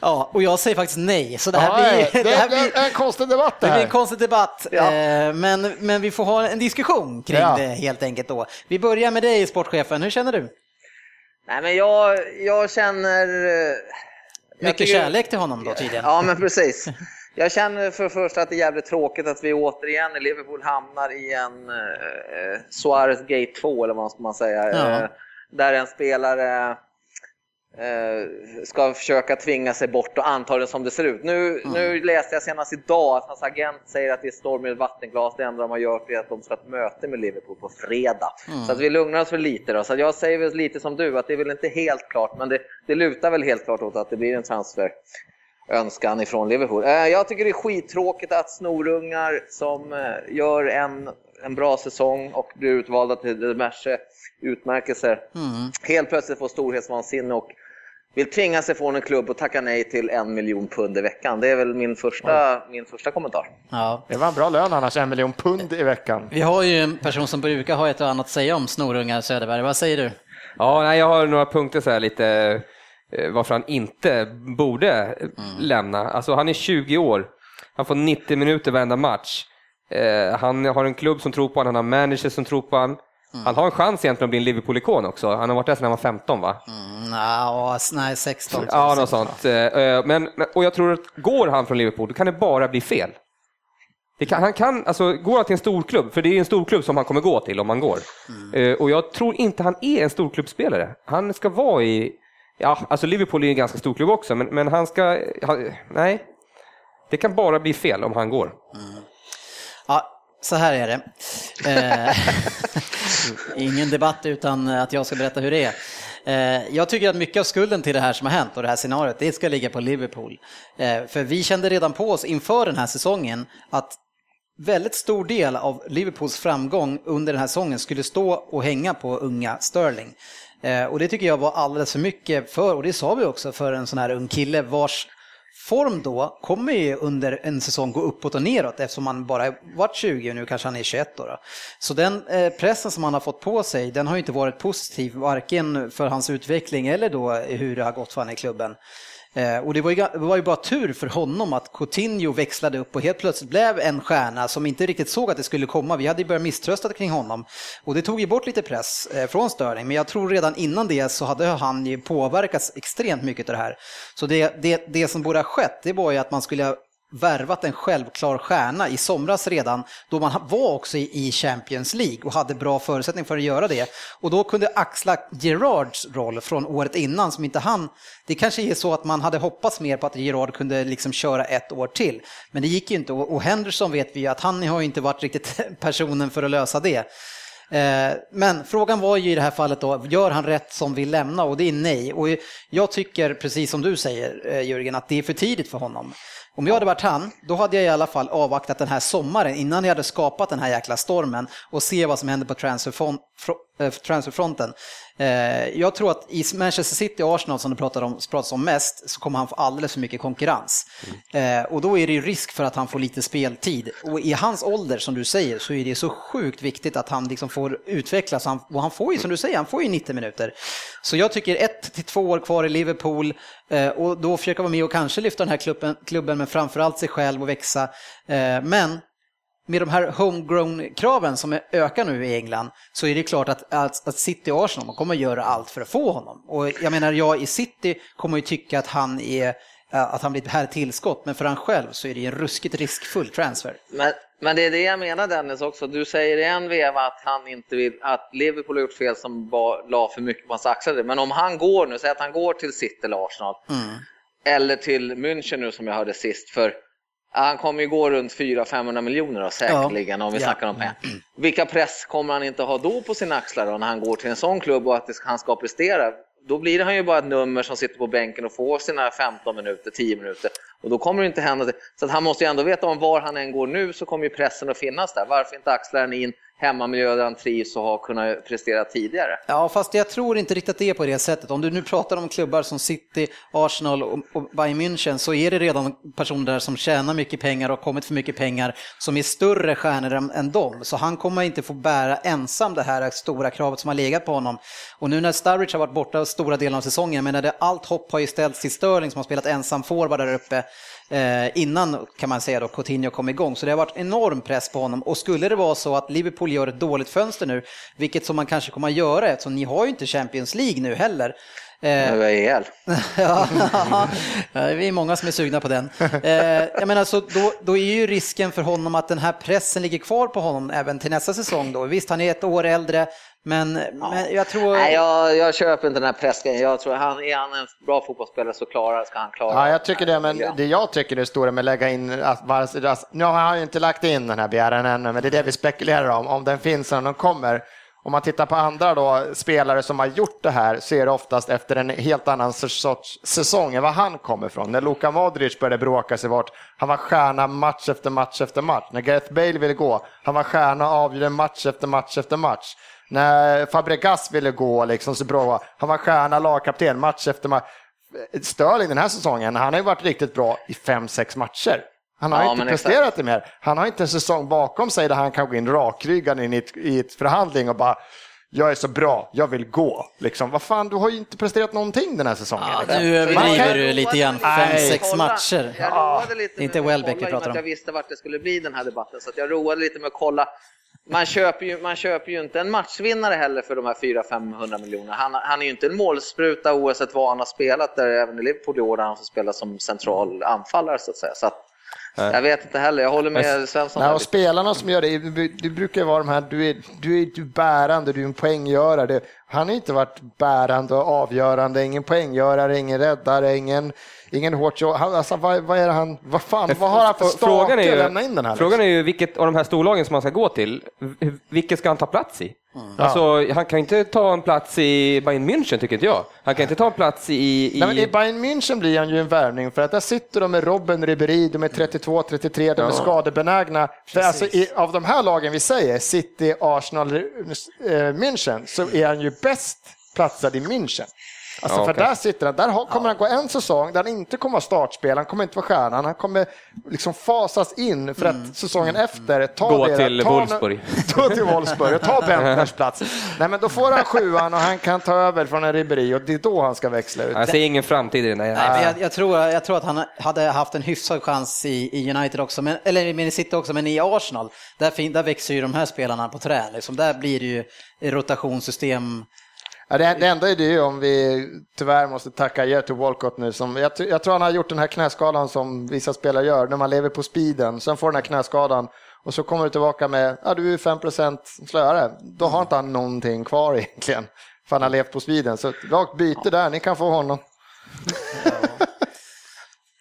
ja, och jag säger faktiskt nej. Så det här Ja, blir, det, det här blir en konstig debatt det det blir en konstig debatt, Ja. eh, men, men vi får ha en diskussion kring Ja. det helt enkelt då. Vi börjar med dig, sportchefen. Hur känner du? Nej, men jag, jag känner... eh, jag Mycket tycker- kärlek till honom då tydligen. Ja, men precis. Jag känner för det första att det är jävligt tråkigt att vi återigen i Liverpool hamnar i en eh, Suarez Gate 2, eller vad ska man säga. Ja. Eh, där en spelare eh, ska försöka tvinga sig bort och anta det som det ser ut. Nu, nu läste jag senast idag att hans agent säger att det är storm i ett vattenglas. Det enda de har gjort är att de ska ha ett möte med Liverpool på fredag. Så att vi lugnar oss för lite då. Så jag säger väl lite som du, att det är väl inte helt klart, men det, det lutar väl helt klart åt att det blir en transfer önskan ifrån Liverpool. Eh, Jag tycker det är skittråkigt att snorungar som eh, gör en, en bra säsong och blir utvalda till diverse utmärkelser helt plötsligt får storhetsvansinne och vill tvinga sig från en klubb och tacka nej till en miljon pund i veckan. Det är väl min första, min första kommentar. Ja. Det var en bra lön annars, en miljon pund i veckan. Vi har ju en person som brukar ha ett och annat att säga om snorungar, Söderberg. Vad säger du? Ja, nej, jag har några punkter så här lite varför han inte borde lämna. Alltså han är 20 år, han får 90 minuter varenda match. Eh, han har en klubb som tror på honom, han har managers som tror på honom. Han har en chans egentligen att bli en Liverpool-ikon också. Han har varit där sedan han var 15 va? Mm, nej, 16. Ja, något sånt. Eh, eh, Men, och jag tror att går han från Liverpool, då kan det bara bli fel. Kan, han kan, alltså, går han till en storklubb, för det är en storklubb som han kommer gå till om han går. Eh, och jag tror inte han är en storklubbsspelare. Han ska vara i, ja, alltså Liverpool är en ganska stor klubb också, men, men han ska, han, nej. Det kan bara bli fel om han går. Ja, så här är det. Eh, ingen debatt utan att jag ska berätta hur det är. Eh, Jag tycker att mycket av skulden till det här som har hänt och det här scenariot, det ska ligga på Liverpool. Eh, För vi kände redan på oss inför den här säsongen att väldigt stor del av Liverpools framgång under den här säsongen skulle stå och hänga på unga Sterling. Eh, och det tycker jag var alldeles för mycket för, och det sa vi också, för en sån här ung kille vars form då kommer ju under en säsong gå uppåt och neråt eftersom han bara varit 20 och nu kanske han är 21 då. då. Så den eh, pressen som han har fått på sig, den har ju inte varit positiv varken för hans utveckling eller då hur det har gått för honom i klubben. Eh, och det var, ju, det var ju bara tur för honom att Coutinho växlade upp och helt plötsligt blev en stjärna som inte riktigt såg att det skulle komma. Vi hade ju börjat misströsta kring honom och det tog ju bort lite press eh, från Sterling. Men jag tror redan innan det så hade han ju påverkats extremt mycket av det här. Så det, det, det som borde ha skett, det var ju att man skulle ha värvat en självklar stjärna i somras redan, då man var också i Champions League och hade bra förutsättning för att göra det. Och då kunde axla Gerards roll från året innan som inte han, det kanske är så att man hade hoppats mer på att Gerard kunde liksom köra ett år till. Men det gick ju inte och Henderson vet vi ju att han har ju inte varit riktigt personen för att lösa det. Eh, men frågan var ju i det här fallet då, gör han rätt som vill lämna? Och det är nej. Och jag tycker, precis som du säger eh, Jörgen, att det är för tidigt för honom. Om jag hade varit han, då hade jag i alla fall avvaktat den här sommaren innan jag hade skapat den här jäkla stormen och se vad som händer på transferfron- transferfronten. Eh, Jag tror att i Manchester City och Arsenal som det pratar om, pratas om mest så kommer han få alldeles för mycket konkurrens. Eh, Och då är det ju risk för att han får lite speltid. Och i hans ålder, som du säger, så är det så sjukt viktigt att han liksom får utvecklas. Och han får ju, som du säger, han får ju 90 minuter. Så jag tycker ett till två år kvar i Liverpool eh, och då försöka vara med och kanske lyfta den här klubben, klubben men framförallt sig själv och växa. Eh, Men med de här homegrown-kraven som ökar nu i England så är det klart att, att, att City och Arsenal kommer göra allt för att få honom. Och jag menar, jag i City kommer ju tycka att han är eh, att han blir ett här tillskott, men för han själv så är det ju en ruskigt riskfull transfer. Men, men det är det jag menar Dennis också. Du säger i en veva att han inte vill, att Liverpool har gjort fel som bara la för mycket på hans axlar. Men om han går nu, säg att han går till City eller Arsenal. Eller till München nu som jag hörde sist. För han kommer ju gå runt 400-500 miljoner då, säkerligen om vi Ja. snackar om pengar. Vilka press kommer han inte ha då på sina axlar då, när han går till en sån klubb och att han ska prestera? Då blir han ju bara ett nummer som sitter på bänken och får sina 15 minuter, 10 minuter. Och då kommer det inte hända. Så att han måste ju ändå veta om var han än går nu så kommer ju pressen att finnas där. Varför inte axla den in hemmamiljö där han trivs och har kunnat prestera tidigare. Ja, fast jag tror inte riktigt att det är på det sättet. Om du nu pratar om klubbar som City, Arsenal och, Bayern München så är det redan personer där som tjänar mycket pengar och har kommit för mycket pengar som är större stjärnor än, dem. Så han kommer inte få bära ensam det här stora kravet som har legat på honom. Och nu när Sturridge har varit borta stora delar av säsongen, men det, allt hopp har ju ställts till Sterling som har spelat ensam forward där uppe eh, innan kan man säga då Coutinho kom igång. Så det har varit enorm press på honom och skulle det vara så att Liverpool gör ett dåligt fönster nu, vilket som man kanske kommer att göra eftersom ni har ju inte Champions League nu heller. Eh, nu är ihjäl. ja, vi är många som är sugna på den. Eh, jag menar, så då, då är ju risken för honom att den här pressen ligger kvar på honom även till nästa säsong då. Visst, han är ett år äldre, men, ja. men jag tror... Nej, jag, jag köper inte den här pressgrejen. Jag tror han, är han en bra fotbollsspelare så klarar, ska han klara Ja, jag tycker det, men det jag tycker är stora med att lägga in, att, nu har han ju inte lagt in den här begäran ännu, men det är det vi spekulerar om, om den finns när den kommer. Om man tittar på andra då, spelare som har gjort det här så är det oftast efter en helt annan sorts säsong än vad han kommer från. När Luka Modric började bråka sig bort, han var stjärna match efter match efter match. När Gareth Bale ville gå, han var stjärna och avgjorde match efter match efter match. När Fabregas ville gå, liksom, så bra, han var stjärna, lagkapten, match efter match. Sterling den här säsongen, han har ju varit riktigt bra i fem, sex matcher. Han har ja, inte presterat exakt. det mer. Han har inte en säsong bakom sig där han kan gå in rakryggad in i ett, i ett förhandling och bara jag är så bra, jag vill gå. Liksom, vad fan, du har ju inte presterat någonting den här säsongen. Ja, nu överdriver du lite grann, fem, sex matcher. Jag roade lite inte Welbeck vi pratar om. Jag visste vart det skulle bli den här debatten, så jag roade lite med att kolla. Man köper, ju, man köper ju inte en matchvinnare heller för de här 400-500 miljonerna. Han, han är ju inte en målspruta oavsett vad han har spelat, där även i Liverpool i år där han får spela som central anfallare så att säga. Så att, jag vet inte heller, jag håller med Svensson. Nej, och spelarna som gör det, det brukar vara de här, du är, du är, du är bärande, du är en poänggörare. Han har inte varit bärande och avgörande, ingen poänggörare, ingen räddare, ingen, ingen hårt jobb. Alltså, vad, vad, är han, vad fan, vad har han för stake att lämna in den här? Frågan liksom? är ju vilket av de här storlagen som han ska gå till, vilket ska han ta plats i? Mm. Alltså, han kan inte ta en plats i Bayern München, tycker inte jag. Han kan inte ta en plats i... i... Nej, men I Bayern München blir han ju en värvning, för att där sitter de med Robben Ribéry, de är 32, 33, de är ja. skadebenägna. För alltså, i, av de här lagen vi säger, City, Arsenal, äh, München, så är han ju bäst platsad i München. Alltså ja, för där sitter han, där kommer han gå en säsong där han inte kommer vara startspel, han kommer inte vara stjärnan, han kommer liksom fasas in för att mm. säsongen efter ta Gå det, till ta Wolfsburg. Gå till Wolfsburg och ta Bentners plats. Nej men då får han sjuan och han kan ta över från en Ribéry och det är då han ska växla ut. Jag ser ingen framtid i den Nej, men jag, jag, tror, jag tror att han hade haft en hyfsad chans i, i United också, men, eller i City också, men i Arsenal, där, där växer ju de här spelarna på trä. Liksom. Där blir det ju rotationssystem Ja, det, det enda är det om vi tyvärr måste tacka adjö till Walcott nu. Som, jag, jag, tror han har gjort den här knäskadan som vissa spelare gör när man lever på speeden. Sen får den här knäskadan och så kommer du tillbaka med, ja du är 5% slöare. Då har inte han någonting kvar egentligen. För han har levt på speeden. Så rakt byte där, ni kan få honom. Ja.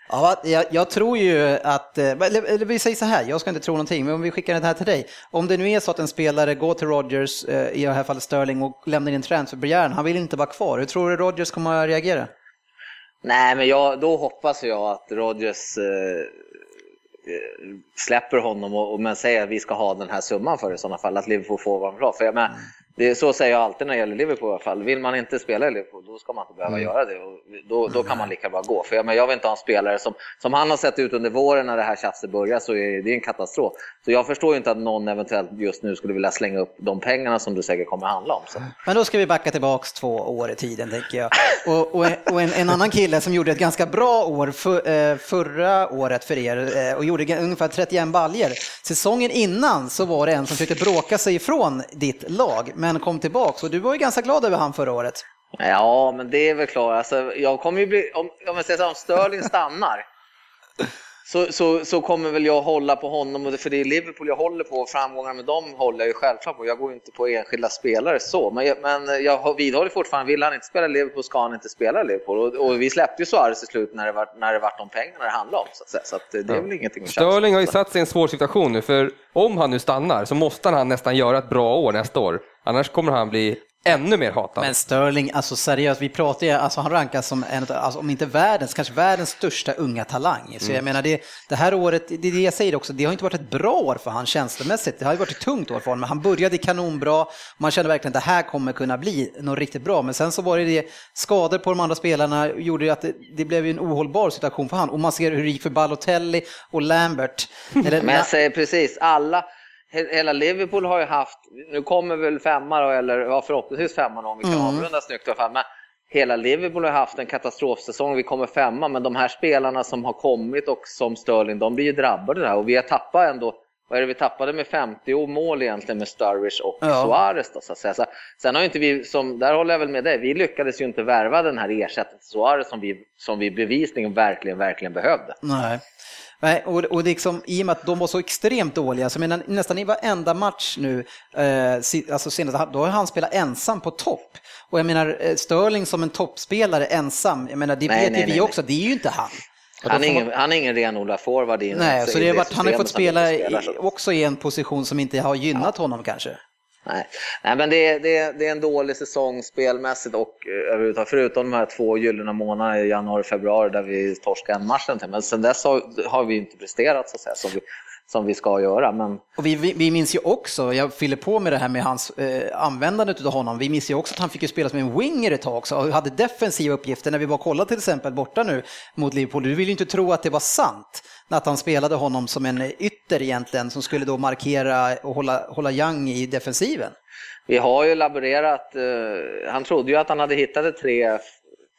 Ja, jag, jag, tror ju att, eh, eller, eller vi säger så här, jag ska inte tro någonting, men om vi skickar det här till dig. Om det nu är så att en spelare går till Rodgers, eh, i det här fallet Sterling, och lämnar in transferbegäran, han vill inte vara kvar. Hur tror du Rodgers kommer att reagera? Nej, men jag, då hoppas jag att Rodgers eh, eh släpper honom och, och men säger att vi ska ha den här summan för det i sådana fall, att Liverpool får vara bra. För jag, men, det är så säger jag alltid när det gäller Liverpool i alla fall. Vill man inte spela i Liverpool, då ska man inte behöva mm. göra det. Och då, då kan man lika bra gå. För jag, men jag vill inte ha en spelare som, som han har sett ut under våren när det här tjafset börjar, så är det en katastrof. Så jag förstår ju inte att någon eventuellt just nu skulle vilja slänga upp de pengarna som du säkert kommer handla om. Så. Men då ska vi backa tillbaks två år i tiden, tänker jag. Och, och, och en, en, annan kille som gjorde ett ganska bra år för, eh, förra året för er eh, och gjorde ungefär 31 baljer. Säsongen innan så var det en som försökte bråka sig ifrån ditt lag, men kom tillbaks och du var ju ganska glad över han förra året. Ja, men det är väl klart. Alltså, jag kommer ju bli, om, om jag säger så, om Sterling stannar så, så, så kommer väl jag hålla på honom, för det är Liverpool jag håller på, och framgångar med dem håller jag ju självklart på. Jag går ju inte på enskilda spelare så, men jag, men jag vidhåller fortfarande, vill han inte spela Liverpool ska han inte spela Liverpool. Och, och vi släppte ju Suarez till slut när det var, när det var de pengarna det handlade om, så, att säga. så att det är väl ingenting att Sterling har ju satt sig i en svår situation nu, för om han nu stannar så måste han nästan göra ett bra år nästa år. Annars kommer han bli ännu mer hatad. Men Sterling, alltså seriöst, vi pratar ju, alltså han rankas som en av, alltså, om inte världens, kanske världens största unga talang. Så jag menar, det, det här året, det är det jag säger också, det har inte varit ett bra år för han känslomässigt. Det har ju varit ett tungt år för honom, men han började kanonbra. Man kände verkligen att det här kommer kunna bli något riktigt bra. Men sen så var det det, skador på de andra spelarna gjorde ju att det, det blev ju en ohållbar situation för han. Och man ser hur det gick för Balotelli och Lambert. Eller, Men jag säger precis, alla, hela Liverpool har ju haft, nu kommer väl femma då, eller ja, förhoppningsvis femma då, om vi kan Mm. avrunda snyggt. i alla fall. Men hela Liverpool har haft en katastrofsäsong, vi kommer femma, men de här spelarna som har kommit och som Sterling, de blir ju drabbade där och vi har tappat ändå vad är det vi tappade med 50 mål egentligen med Sturridge och Ja. Suarez då, så att säga. Så, sen har ju inte vi, som, där håller jag väl med dig, vi lyckades ju inte värva den här ersättningen till Suarez som vi, som vi bevisligen verkligen, verkligen behövde. Nej. Nej, och, och är liksom, i och med att de var så extremt dåliga, så menar, nästan i varenda match nu, eh, alltså senast, då har han spelat ensam på topp. Och jag menar, eh, Sterling som en toppspelare ensam, jag menar, det Nej, vet nej, ju vi nej, också, det är ju inte han. Han är, ingen, han är ingen renodlad forward Nej, så det har varit, han har fått spela i, också i en position som inte har gynnat honom kanske. Nej, Nej men det, är- det, det är en dålig säsong spelmässigt och eh, överhuvudtaget, förutom de här två gyllene månaderna i januari och februari där vi torskade en match. Men sen dess har, har vi inte presterat så att säga, som, vi, som vi ska göra. Men Och vi, vi, vi minns ju också, jag fyller på med det här med hans eh, användandet av honom, vi minns ju också att han fick ju spela som en winger ett tag också och hade defensiva uppgifter. När vi var och kollade till exempel borta nu mot Liverpool, du vill ju inte tro att det var sant att han spelade honom som en ytter egentligen som skulle då markera och hålla, hålla Young i defensiven. vi har ju laborerat, eh, han trodde ju att han hade hittat ett 3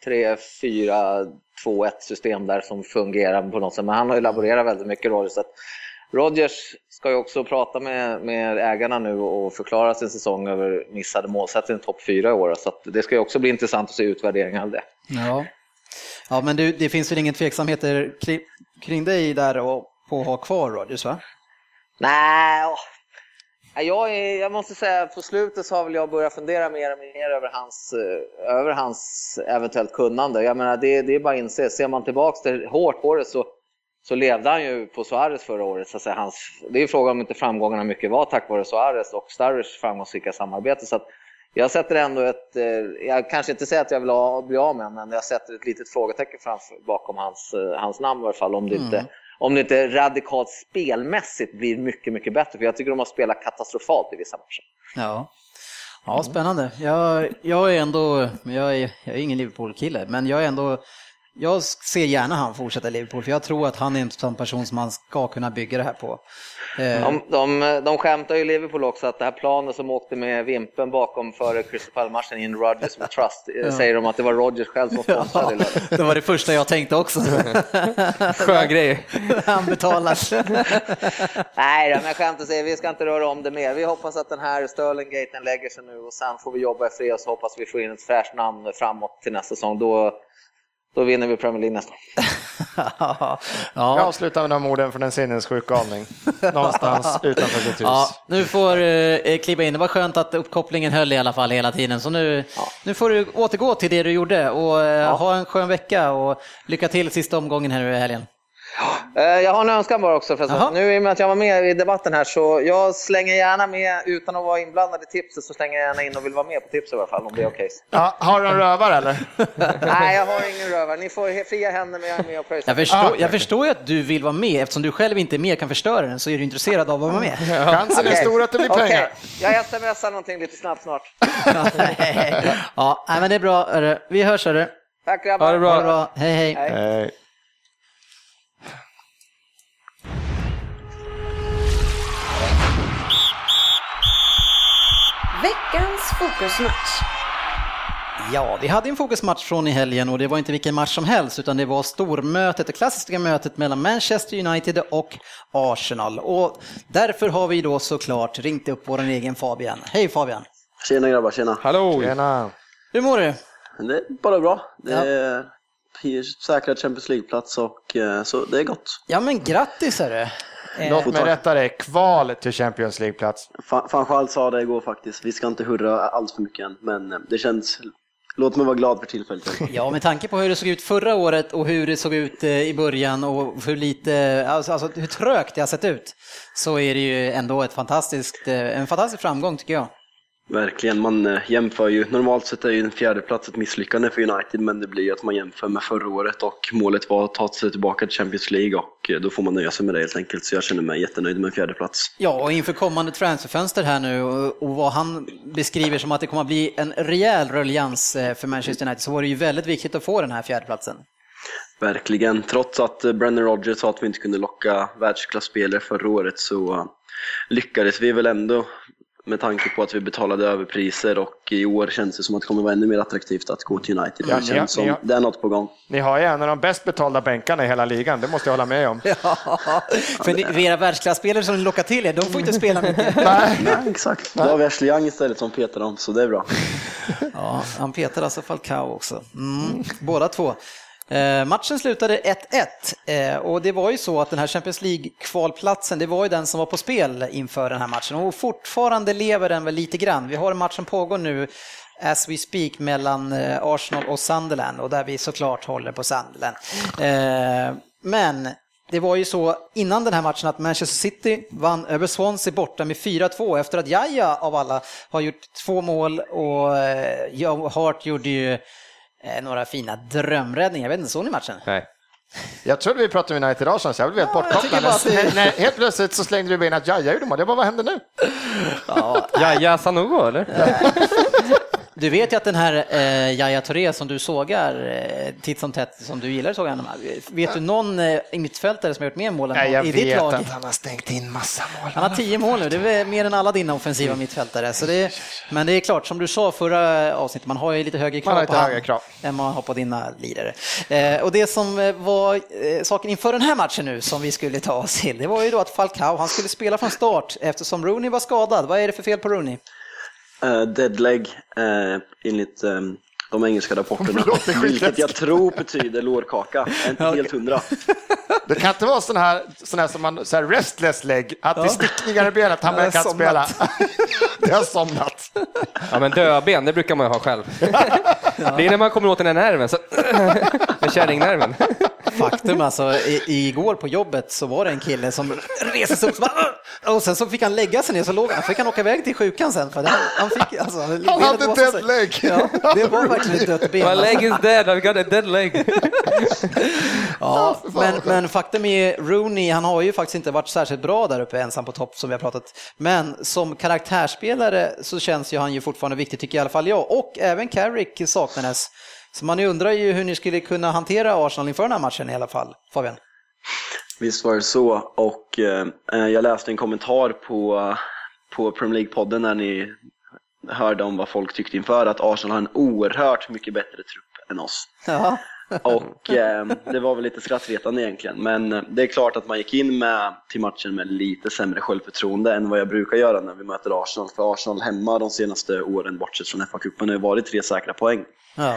3, 4, 2, 1 system där som fungerar på något sätt. Men han har ju laborerat väldigt mycket Rodgers. Så att Rodgers ska ju också prata med, med ägarna nu och förklara sin säsong över missade målsättning topp 4 i år. Så det ska ju också bli intressant att se utvärderingen av det. Ja, ja men du, det finns väl ingen tveksamheter kring, kring dig där och på att ha kvar Rodgers va? Nej, jag, är, jag måste säga på slutet så har väl jag börjat fundera mer och mer över hans, eh, över hans eventuellt kunnande. Jag menar, det, det är bara att inse, ser man tillbaks till hårt på det så, så levde han ju på Suarez förra året. Så att säga, hans, det är ju frågan om inte framgångarna mycket var tack vare Suarez och Sturridge framgångsrika samarbete. Så att jag sätter ändå ett, eh, jag kanske inte säger att jag vill ha, bli av med honom, men jag sätter ett litet frågetecken framför, bakom hans, eh, hans namn i alla fall. Om det, inte, om det inte radikalt spelmässigt blir mycket, mycket bättre. För jag tycker de har spelat katastrofalt i vissa matcher. Ja. Ja, spännande. Jag, jag är ändå, jag är, jag är ingen Liverpool-kille, men jag är ändå, jag ser gärna han fortsätta i Liverpool, för jag tror att han är en sån person som man ska kunna bygga det här på. Eh, De, de, de skämtar ju i Liverpool också att det här planet som åkte med vimpen bakom före Crystal Palace-matchen in Rodgers med Trust, eh, säger de att det var Rodgers själv som sponsrade ja, det var det första jag tänkte också. Skön grej. han betalar. Nej, men skämt åsido, vi ska inte röra om det mer. Vi hoppas att den här Sterling-gaten lägger sig nu och sen får vi jobba i fred och så hoppas vi får in ett fräscht namn framåt till nästa säsong. Då, då vinner vi Premier League nästa. ja. Jag avslutar med de orden för en sinnessjuk galning. Någonstans utanför sitt hus. Ja, nu får du eh, kliva in. Det var skönt att uppkopplingen höll i alla fall hela tiden. Så nu, nu får du återgå till det du gjorde och eh, ha en skön vecka och lycka till sista omgången här nu i helgen. Eh, Jag har en önskan bara också. För Jaha. att nu i och med att jag var med i debatten här så jag slänger gärna med, utan att vara inblandad i tipset, så slänger jag gärna in och vill vara med på tipset i alla fall om det är okej. Ja, har du en rövare eller? Nej, jag har ingen rövare. Ni får fria händer men jag är med och pröjsar. Jag förstår, Ah, jag förstår ju att du vill vara med, eftersom du själv inte är med kan förstöra den så är du intresserad av att vara med. Chansen är Okej. stor att det blir pengar. Jag smsar någonting lite snabbt snart. ja, men det är bra. Vi hörs hörru. Tack grabbar. Ha det bra. Ha det bra. Hej hej. Hej. Veckans fokusmatch. Ja, vi hade en fokusmatch från i helgen och det var inte vilken match som helst utan det var stormötet, det klassiska mötet mellan Manchester United och Arsenal. Och därför har vi då såklart ringt upp vår egen Fabian. Hej Fabian! Tjena grabbar, tjena. Hallå! Tjena. Hur mår du? Det är bara bra. Det Ja. är säkrad Champions League-plats och eh, så det är gott. Ja men grattis hörru! Eh, Låt mig rätta dig, kvalet till Champions League-plats. Fa- Van Schaal sa det igår faktiskt, vi ska inte hurra allt för mycket än, men eh, det känns... Låt mig vara glad för tillfället. Ja, med tanke på hur det såg ut förra året och hur det såg ut eh, i början och hur lite, alltså, alltså hur trögt det har sett ut, så är det ju ändå ett fantastiskt, eh, en fantastisk framgång tycker jag. Verkligen, man eh, jämför ju, normalt sett är ju en fjärde plats ett misslyckande för United men det blir ju att man jämför med förra året och målet var att ta sig tillbaka till Champions League och eh, då får man nöja sig med det helt enkelt. Så jag känner mig jättenöjd med en fjärde plats. Ja, och inför kommande transferfönster här nu och, vad han beskriver som att det kommer att bli en rejäl ruljans eh, för Manchester United så var det ju väldigt viktigt att få den här fjärdeplatsen. Verkligen, trots att Brendan Rodgers sa att vi inte kunde locka världsklasspelare förra året så lyckades vi väl ändå med tanke på att vi betalade överpriser och i år känns det som att det kommer vara ännu mer attraktivt att gå till United. Ja, Det ni känns har- som ni har- det är något på gång. Ni har ju en av de bäst betalda bänkarna i hela ligan, det måste jag hålla med om. Ja, för ni, era världsklasspelare som ni lockar till er, de får inte spela mycket. Nej, exakt. Då har vi Ashley Young istället som petar dem, så det är bra. Ja, han petar alltså Falcao också. Mm, båda två. Eh, matchen slutade 1-1 eh, och det var ju så att den här Champions League-kvalplatsen, det var ju den som var på spel inför den här matchen och fortfarande lever den väl lite grann. Vi har en match som pågår nu as we speak mellan eh, Arsenal och Sunderland och där vi såklart håller på Sunderland. Eh, men det var ju så innan den här matchen att Manchester City vann över Swansea borta med 4-2 efter att Jaja av alla har gjort två mål och eh, Joe Hart gjorde ju några fina drömräddningar. Jag vet inte, såg ni matchen? Nej. Jag trodde vi pratade om United Arsenal så jag blev helt Ja, bortkopplad. det- helt plötsligt så slängde du in att Jaja gjorde mål. Jag bara, vad händer nu? Jaja Sanogo eller? Du vet ju att den här eh, Yahya Touré som du sågar eh, titt som tätt, som du gillar att såga honom, vet du någon eh, mittfältare som har gjort mer mål än Nej, jag i ditt vet lag? att han har stängt in massa mål. Han har tio mål nu, det är mer än alla dina offensiva mittfältare. Så det är, men det är klart, som du sa förra avsnittet, man har ju lite högre krav Man har på lite han högre krav. än man har på dina lirare. Eh, och det som eh, var eh, saken inför den här matchen nu, som vi skulle ta oss till, det var ju då att Falcao, han skulle spela från start eftersom Rooney var skadad. Vad är det för fel på Rooney? Uh, deadleg uh, enligt eh, de engelska rapporterna, vilket jag tror betyder lårkaka. Jag är inte helt hundra. Det kan inte vara sån här, sån här som man, så här restless leg, att det är stickningar i benet, han har inte spela. det har somnat. Ja men dödben, det brukar man ju ha själv. Det är när man kommer åt den här nerven, så... med kärringnerven. Faktum alltså, i, igår på jobbet så var det en kille som reste sig upp så bara, "Åh!" och sen så fick han lägga sig ner så låg han, fick han åka iväg till sjukan sen för det, han fick alltså, Han hade sig. leg. Ja, det var verkligen ett dött ben. My leg is dead, I've got a dead leg. Ja, fan men, men faktum är Rooney, han har ju faktiskt inte varit särskilt bra där uppe ensam på topp som vi har pratat. Men som karaktärsspelare så känns ju han ju fortfarande viktig tycker i alla fall jag. Och även Carrick saknades. Så man undrar ju hur ni skulle kunna hantera Arsenal inför den här matchen i alla fall, Fabian. Visst var det så. Och eh, jag läste en kommentar på, på Premier League-podden när ni hörde om vad folk tyckte inför att Arsenal har en oerhört mycket bättre trupp än oss. Ja. Och eh, det var väl lite skrattretande egentligen. Men eh, det är klart att man gick in med, till matchen med lite sämre självförtroende än vad jag brukar göra när vi möter Arsenal. För Arsenal hemma de senaste åren, bortsett från FA-cupen, har ju varit tre säkra poäng. Ja.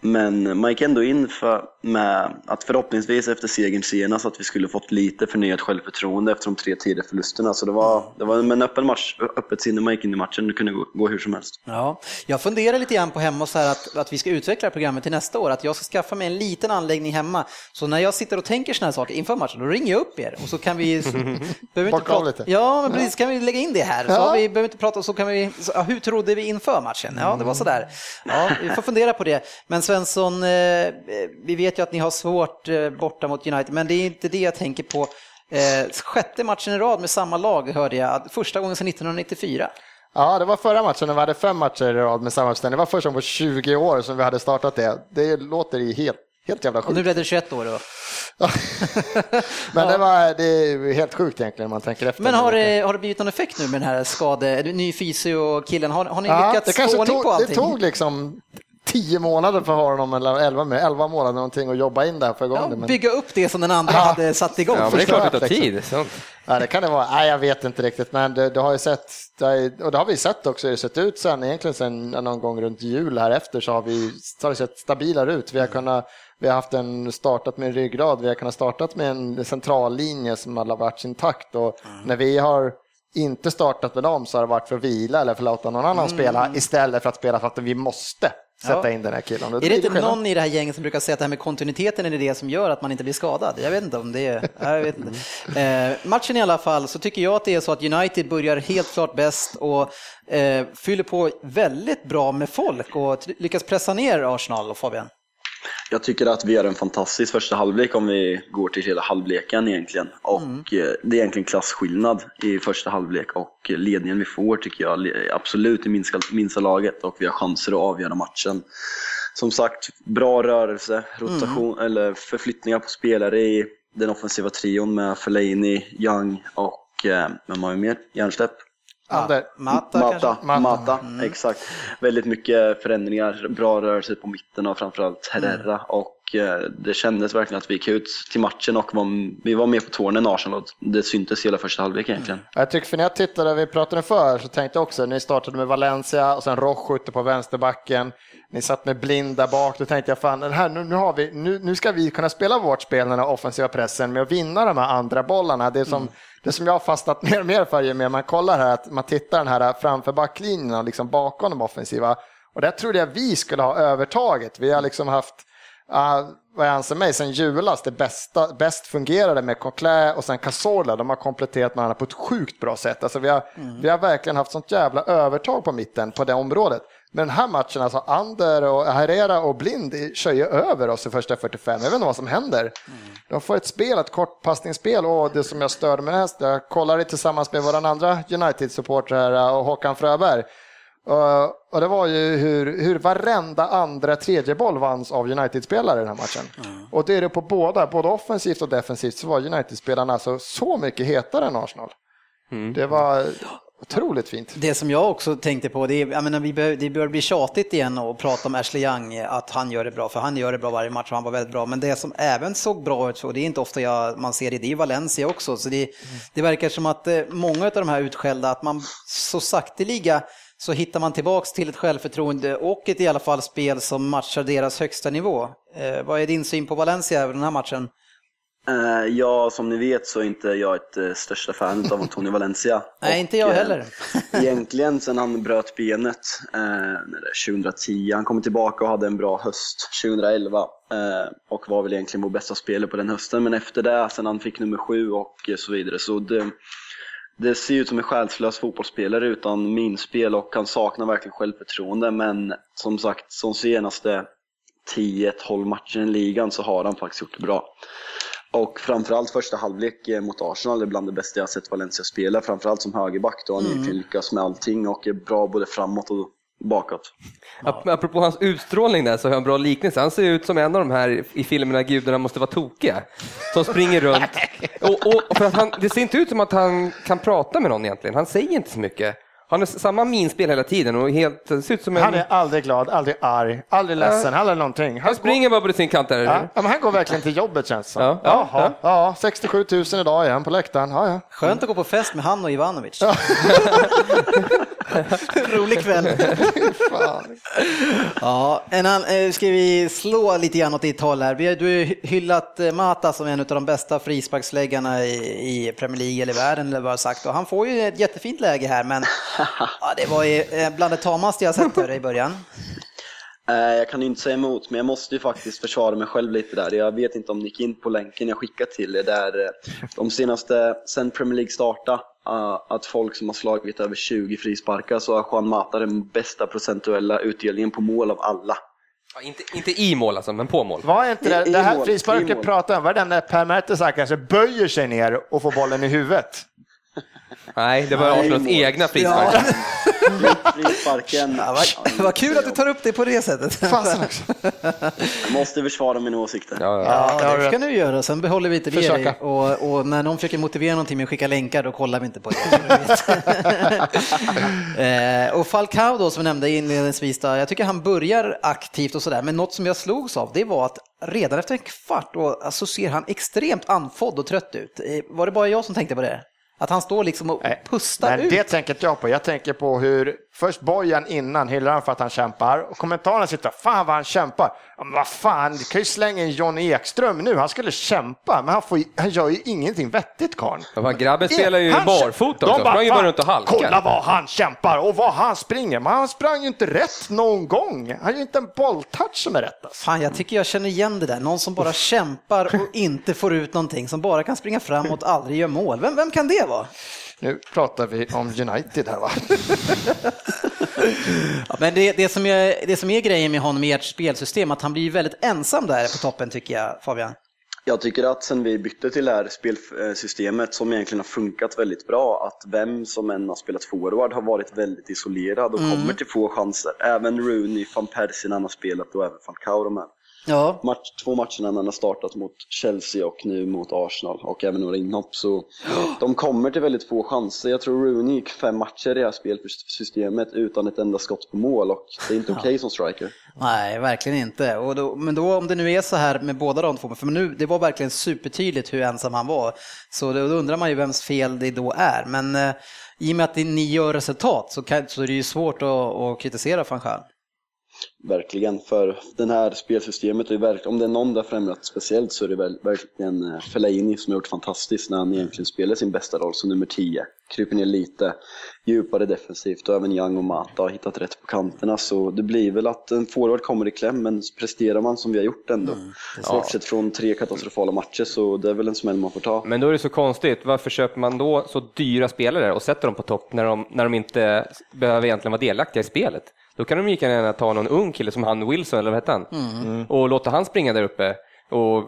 Men man gick ändå in för, med att förhoppningsvis efter segern senast att vi skulle fått lite förnyat självförtroende efter de tre tidigare förlusterna. Så det var, det var med en öppen match, öppet sinne man gick in i matchen. Det kunde gå, gå hur som helst. Ja, jag funderar lite grann på hemma så här att, att vi ska utveckla programmet till nästa år, att jag ska skaffa mig en liten anläggning hemma. Så när jag sitter och tänker sådana här saker inför matchen, då ringer jag upp er och så kan vi... behöver Bocka av lite. Ja, men precis, kan vi lägga in det här. Så Ja. vi behöver inte prata, och så kan vi... Så, ja, hur trodde vi inför matchen? Ja, det var sådär. Ja, vi får fundera på det. Men Svensson, eh, vi vet ju att ni har svårt eh, borta mot United, men det är inte det jag tänker på. Eh, sjätte matchen i rad med samma lag hörde jag, första gången sedan 1994. Ja, det var förra matchen när vi hade fem matcher i rad med samma uppställning. Det var första gången på 20 år som vi hade startat det. Det låter ju helt, helt jävla Och nu sjukt. blev det 21 år då. Men det, var, det är helt sjukt egentligen om man tänker efter. Men har det, har det blivit någon effekt nu med den här skade, ny fysio-killen? Har, har ni Ja, lyckats få ordning på tog, det allting? tog liksom tio månader för honom, eller elva, med, elva månader någonting att jobba in det här för igång Ja, det. Men, bygga upp det som den andra Ja. hade satt igång. Ja, men det är klart det tar tid. Sånt. ja, det kan det vara. Nej, jag vet inte riktigt, men det, det har ju sett, det har, och det har vi sett också, det sett ut sen, egentligen sen någon gång runt jul här efter så har vi så har det sett stabilare ut. Vi har kunnat vi har haft en startat med en ryggrad, vi har kunnat startat med en centrallinje som har varit intakt och när vi har inte startat med dem så har det varit för att vila eller för att låta någon annan spela istället för att spela för att vi måste. Sätta in den här killen. Är det inte någon i det här gänget som brukar säga att det här med kontinuiteten är det som gör att man inte blir skadad? Jag vet inte om det är... Jag vet inte. Eh, matchen i alla fall så tycker jag att det är så att United börjar helt klart bäst och eh, fyller på väldigt bra med folk och lyckas pressa ner Arsenal och Fabian. Jag tycker att vi gör en fantastisk första halvlek om vi går till hela halvleken egentligen. Och eh, det är egentligen klasskillnad i första halvlek och ledningen vi får tycker jag absolut i minsta, minsta laget och vi har chanser att avgöra matchen. Som sagt, bra rörelse, rotation eller förflyttningar på spelare i den offensiva trion med Fellaini, Young och eh, vem har vi mer? Järnsläpp? Ander. Mata, Mata? Mata. Mata, exakt. Väldigt mycket förändringar, bra rörelse på mitten och framförallt Herrera. Och eh, det kändes verkligen att vi gick ut till matchen och var, vi var med på tårna än Arsenal. och Det syntes hela första halvlek egentligen. Jag tycker för när jag tittade, vi pratade för, så tänkte jag också, ni startade med Valencia och sen Rojo ute på vänsterbacken. Ni satt med blind där bak, då tänkte jag fan, den här, nu, nu, har vi, nu, nu ska vi kunna spela vårt spel, den här offensiva pressen, med att vinna de här andra bollarna. Det som, det som jag har fastnat mer och mer för ju mer man kollar här, att man tittar den här framför backlinjen och liksom bakom de offensiva. Och där trodde jag vi skulle ha övertaget. Vi har liksom haft Uh, vad jag anser mig, sen julas, det bästa, bäst fungerade med Coquelin och sen Cazorla. De har kompletterat varandra på ett sjukt bra sätt. Alltså vi, har, vi har verkligen haft sånt jävla övertag på mitten på det området. Men den här matchen, alltså Ander och Herrera och Blind kör ju över oss i första 45. Jag vet inte vad som händer. De får ett spel, ett kortpassningsspel och det som jag störde mig mest, jag kollade tillsammans med vår andra United-supporter här och Håkan Fröberg. Uh, och det var ju hur, hur varenda andra tredje boll vanns av United-spelare i den här matchen. Och det är det på båda, både offensivt och defensivt, så var United-spelarna alltså så mycket hetare än Arsenal. Det var otroligt fint. Det som jag också tänkte på, det, är, jag menar, vi bör, det börjar bli tjatigt igen att prata om Ashley Young, att han gör det bra, för han gör det bra varje match och han var väldigt bra. Men det som även såg bra ut, och det är inte ofta jag, man ser det, det är Valencia också. Så det, det verkar som att eh, många av de här utskällda, att man så sakteliga så hittar man tillbaks till ett självförtroende och ett i alla fall spel som matchar deras högsta nivå. Eh, vad är din syn på Valencia över den här matchen? Eh, ja, som ni vet så är inte jag ett eh, största fan av Antonio Valencia. Nej, inte jag Och, eh, heller. Egentligen sen han bröt benet eh, när det är 2010. Han kom tillbaka och hade en bra höst 2011 eh, och var väl egentligen vår bästa spelare på den hösten. Men efter det, sen han fick nummer sju och så vidare, så det, det ser ut som en själslös fotbollsspelare utan minspel och han saknar verkligen självförtroende. Men som sagt, som senaste 10-12 matcher i ligan så har han faktiskt gjort det bra. Och framförallt första halvlek eh, mot Arsenal är bland det bästa jag sett Valencia spela. Framförallt som högerback då han egentligen lyckas med allting och är bra både framåt och bakåt. Ap- Apropå hans utstrålning där så har jag en bra liknelse. Han ser ut som en av de här i filmerna Gudarna måste vara tokiga. Som springer runt. Och, och för att han, det ser inte ut som att han kan prata med någon egentligen. Han säger inte så mycket. Han har samma minspel hela tiden och helt, ser ut som en... Han är aldrig glad, aldrig arg, aldrig ledsen, aldrig någonting. Han springer bara på sin kant där. Ja, ja, men han går verkligen till jobbet känns det som. Ja, ja, Jaha, ja, 67 000 idag igen på läktaren. Ja, ja. Skönt att gå på fest med han och Ivanovic. Rolig kväll. Ja, en annan, eh, ska vi slå lite grann åt ditt håll här? Vi har, du har ju hyllat eh, Mata som en av de bästa frisparksläggarna i, i Premier League eller världen eller vad jag sagt. Och han får ju ett jättefint läge här, men ja, det var ju eh, bland det tamaste jag sett hörde i början. Eh, Jag kan ju inte säga emot, men jag måste ju faktiskt försvara mig själv lite där. Jag vet inte om ni gick in på länken jag skickade till er där eh, de senaste, sen Premier League startade, eh, att folk som har slagit över 20 frisparkar så har Juan Mata den bästa procentuella utdelningen på mål av alla. Ja, inte, inte i mål alltså, men på mål. Var inte det, I- det här frisparket pratar om, var det den där Per Mertesacker kanske böjer sig ner och får bollen i huvudet? Nej, det var Arsenals egna frispark. Frisparken, Ja, vad, vad kul att du tar upp det på det sättet. Fasen också. jag måste försvara mina åsikter. Ja, ja. Ja, det du ska du göra. Sen behåller vi inte det Försöka. dig. Och, och när någon försöker motivera någonting med att skicka länkar, då kollar vi inte på det. eh, och Falcao då, som jag nämnde inledningsvis, då, jag tycker han börjar aktivt och sådär, men något som jag slogs av, det var att redan efter en kvart då, så ser han extremt andfådd och trött ut. Eh, Var det bara jag som tänkte på det? Att han står liksom och Nej, pustar Nej, ut. det tänker inte jag på. Jag tänker på hur Först Bojan innan hyllar han för att han kämpar och kommentarerna sitter fan vad han kämpar. Men vad fan, du kan ju slänga in John Ekström nu, han skulle kämpa, men han, får, han gör ju ingenting vettigt karln. Ja, grabben spelar ju Han- barfota också, De bara, sprang ju bara "Fan, runt och halkade." Kolla vad han kämpar och vad han springer, men han sprang ju inte rätt någon gång. Han har ju inte en bolltouch som är rätt. Alltså. Fan, jag tycker jag känner igen det där. Någon som bara kämpar och inte får ut någonting, som bara kan springa framåt, aldrig gör mål. Vem, vem kan det vara? Nu pratar vi om United här va? Ja, men det, det, som är, det som är grejen med honom i ert spelsystem, att han blir väldigt ensam där på toppen tycker jag, Fabian. Jag tycker att sen vi bytte till det här spelsystemet som egentligen har funkat väldigt bra, att vem som än har spelat forward har varit väldigt isolerad och kommer till få chanser. Även Rooney, van Persie när han har spelat och även Falcao de här. Ja, Match, två matcherna han har startat mot Chelsea och nu mot Arsenal och även några inhopp så de kommer till väldigt få chanser. Jag tror Rooney gick fem matcher i det här spelsystemet utan ett enda skott på mål och det är inte okej som striker. nej, verkligen inte. Och då, men då om det nu är så här med båda de två, för nu, det var verkligen supertydligt hur ensam han var, så då undrar man ju vems fel det då är. Men eh, i och med att det, ni gör resultat så, kan, så är det ju svårt att, att kritisera van Gaal. Verkligen, för det här spelsystemet, är verk- om det är någon där främjat speciellt så är det väl, verkligen eh, Fellaini som har gjort fantastiskt när han egentligen spelar sin bästa roll som nummer 10. Kryper ner lite djupare defensivt och även Young och Mata har hittat rätt på kanterna så det blir väl att en forward kommer i kläm men presterar man som vi har gjort ändå. Bortsett från tre katastrofala matcher så det är väl en smäll man får ta. Men då är det så konstigt, varför köper man då så dyra spelare och sätter dem på topp när de, när de inte behöver egentligen vara delaktiga i spelet? Då kan de lika gärna ta någon ung kille som han Wilson, eller vad hette han? Mm. Och låta han springa där uppe. Och,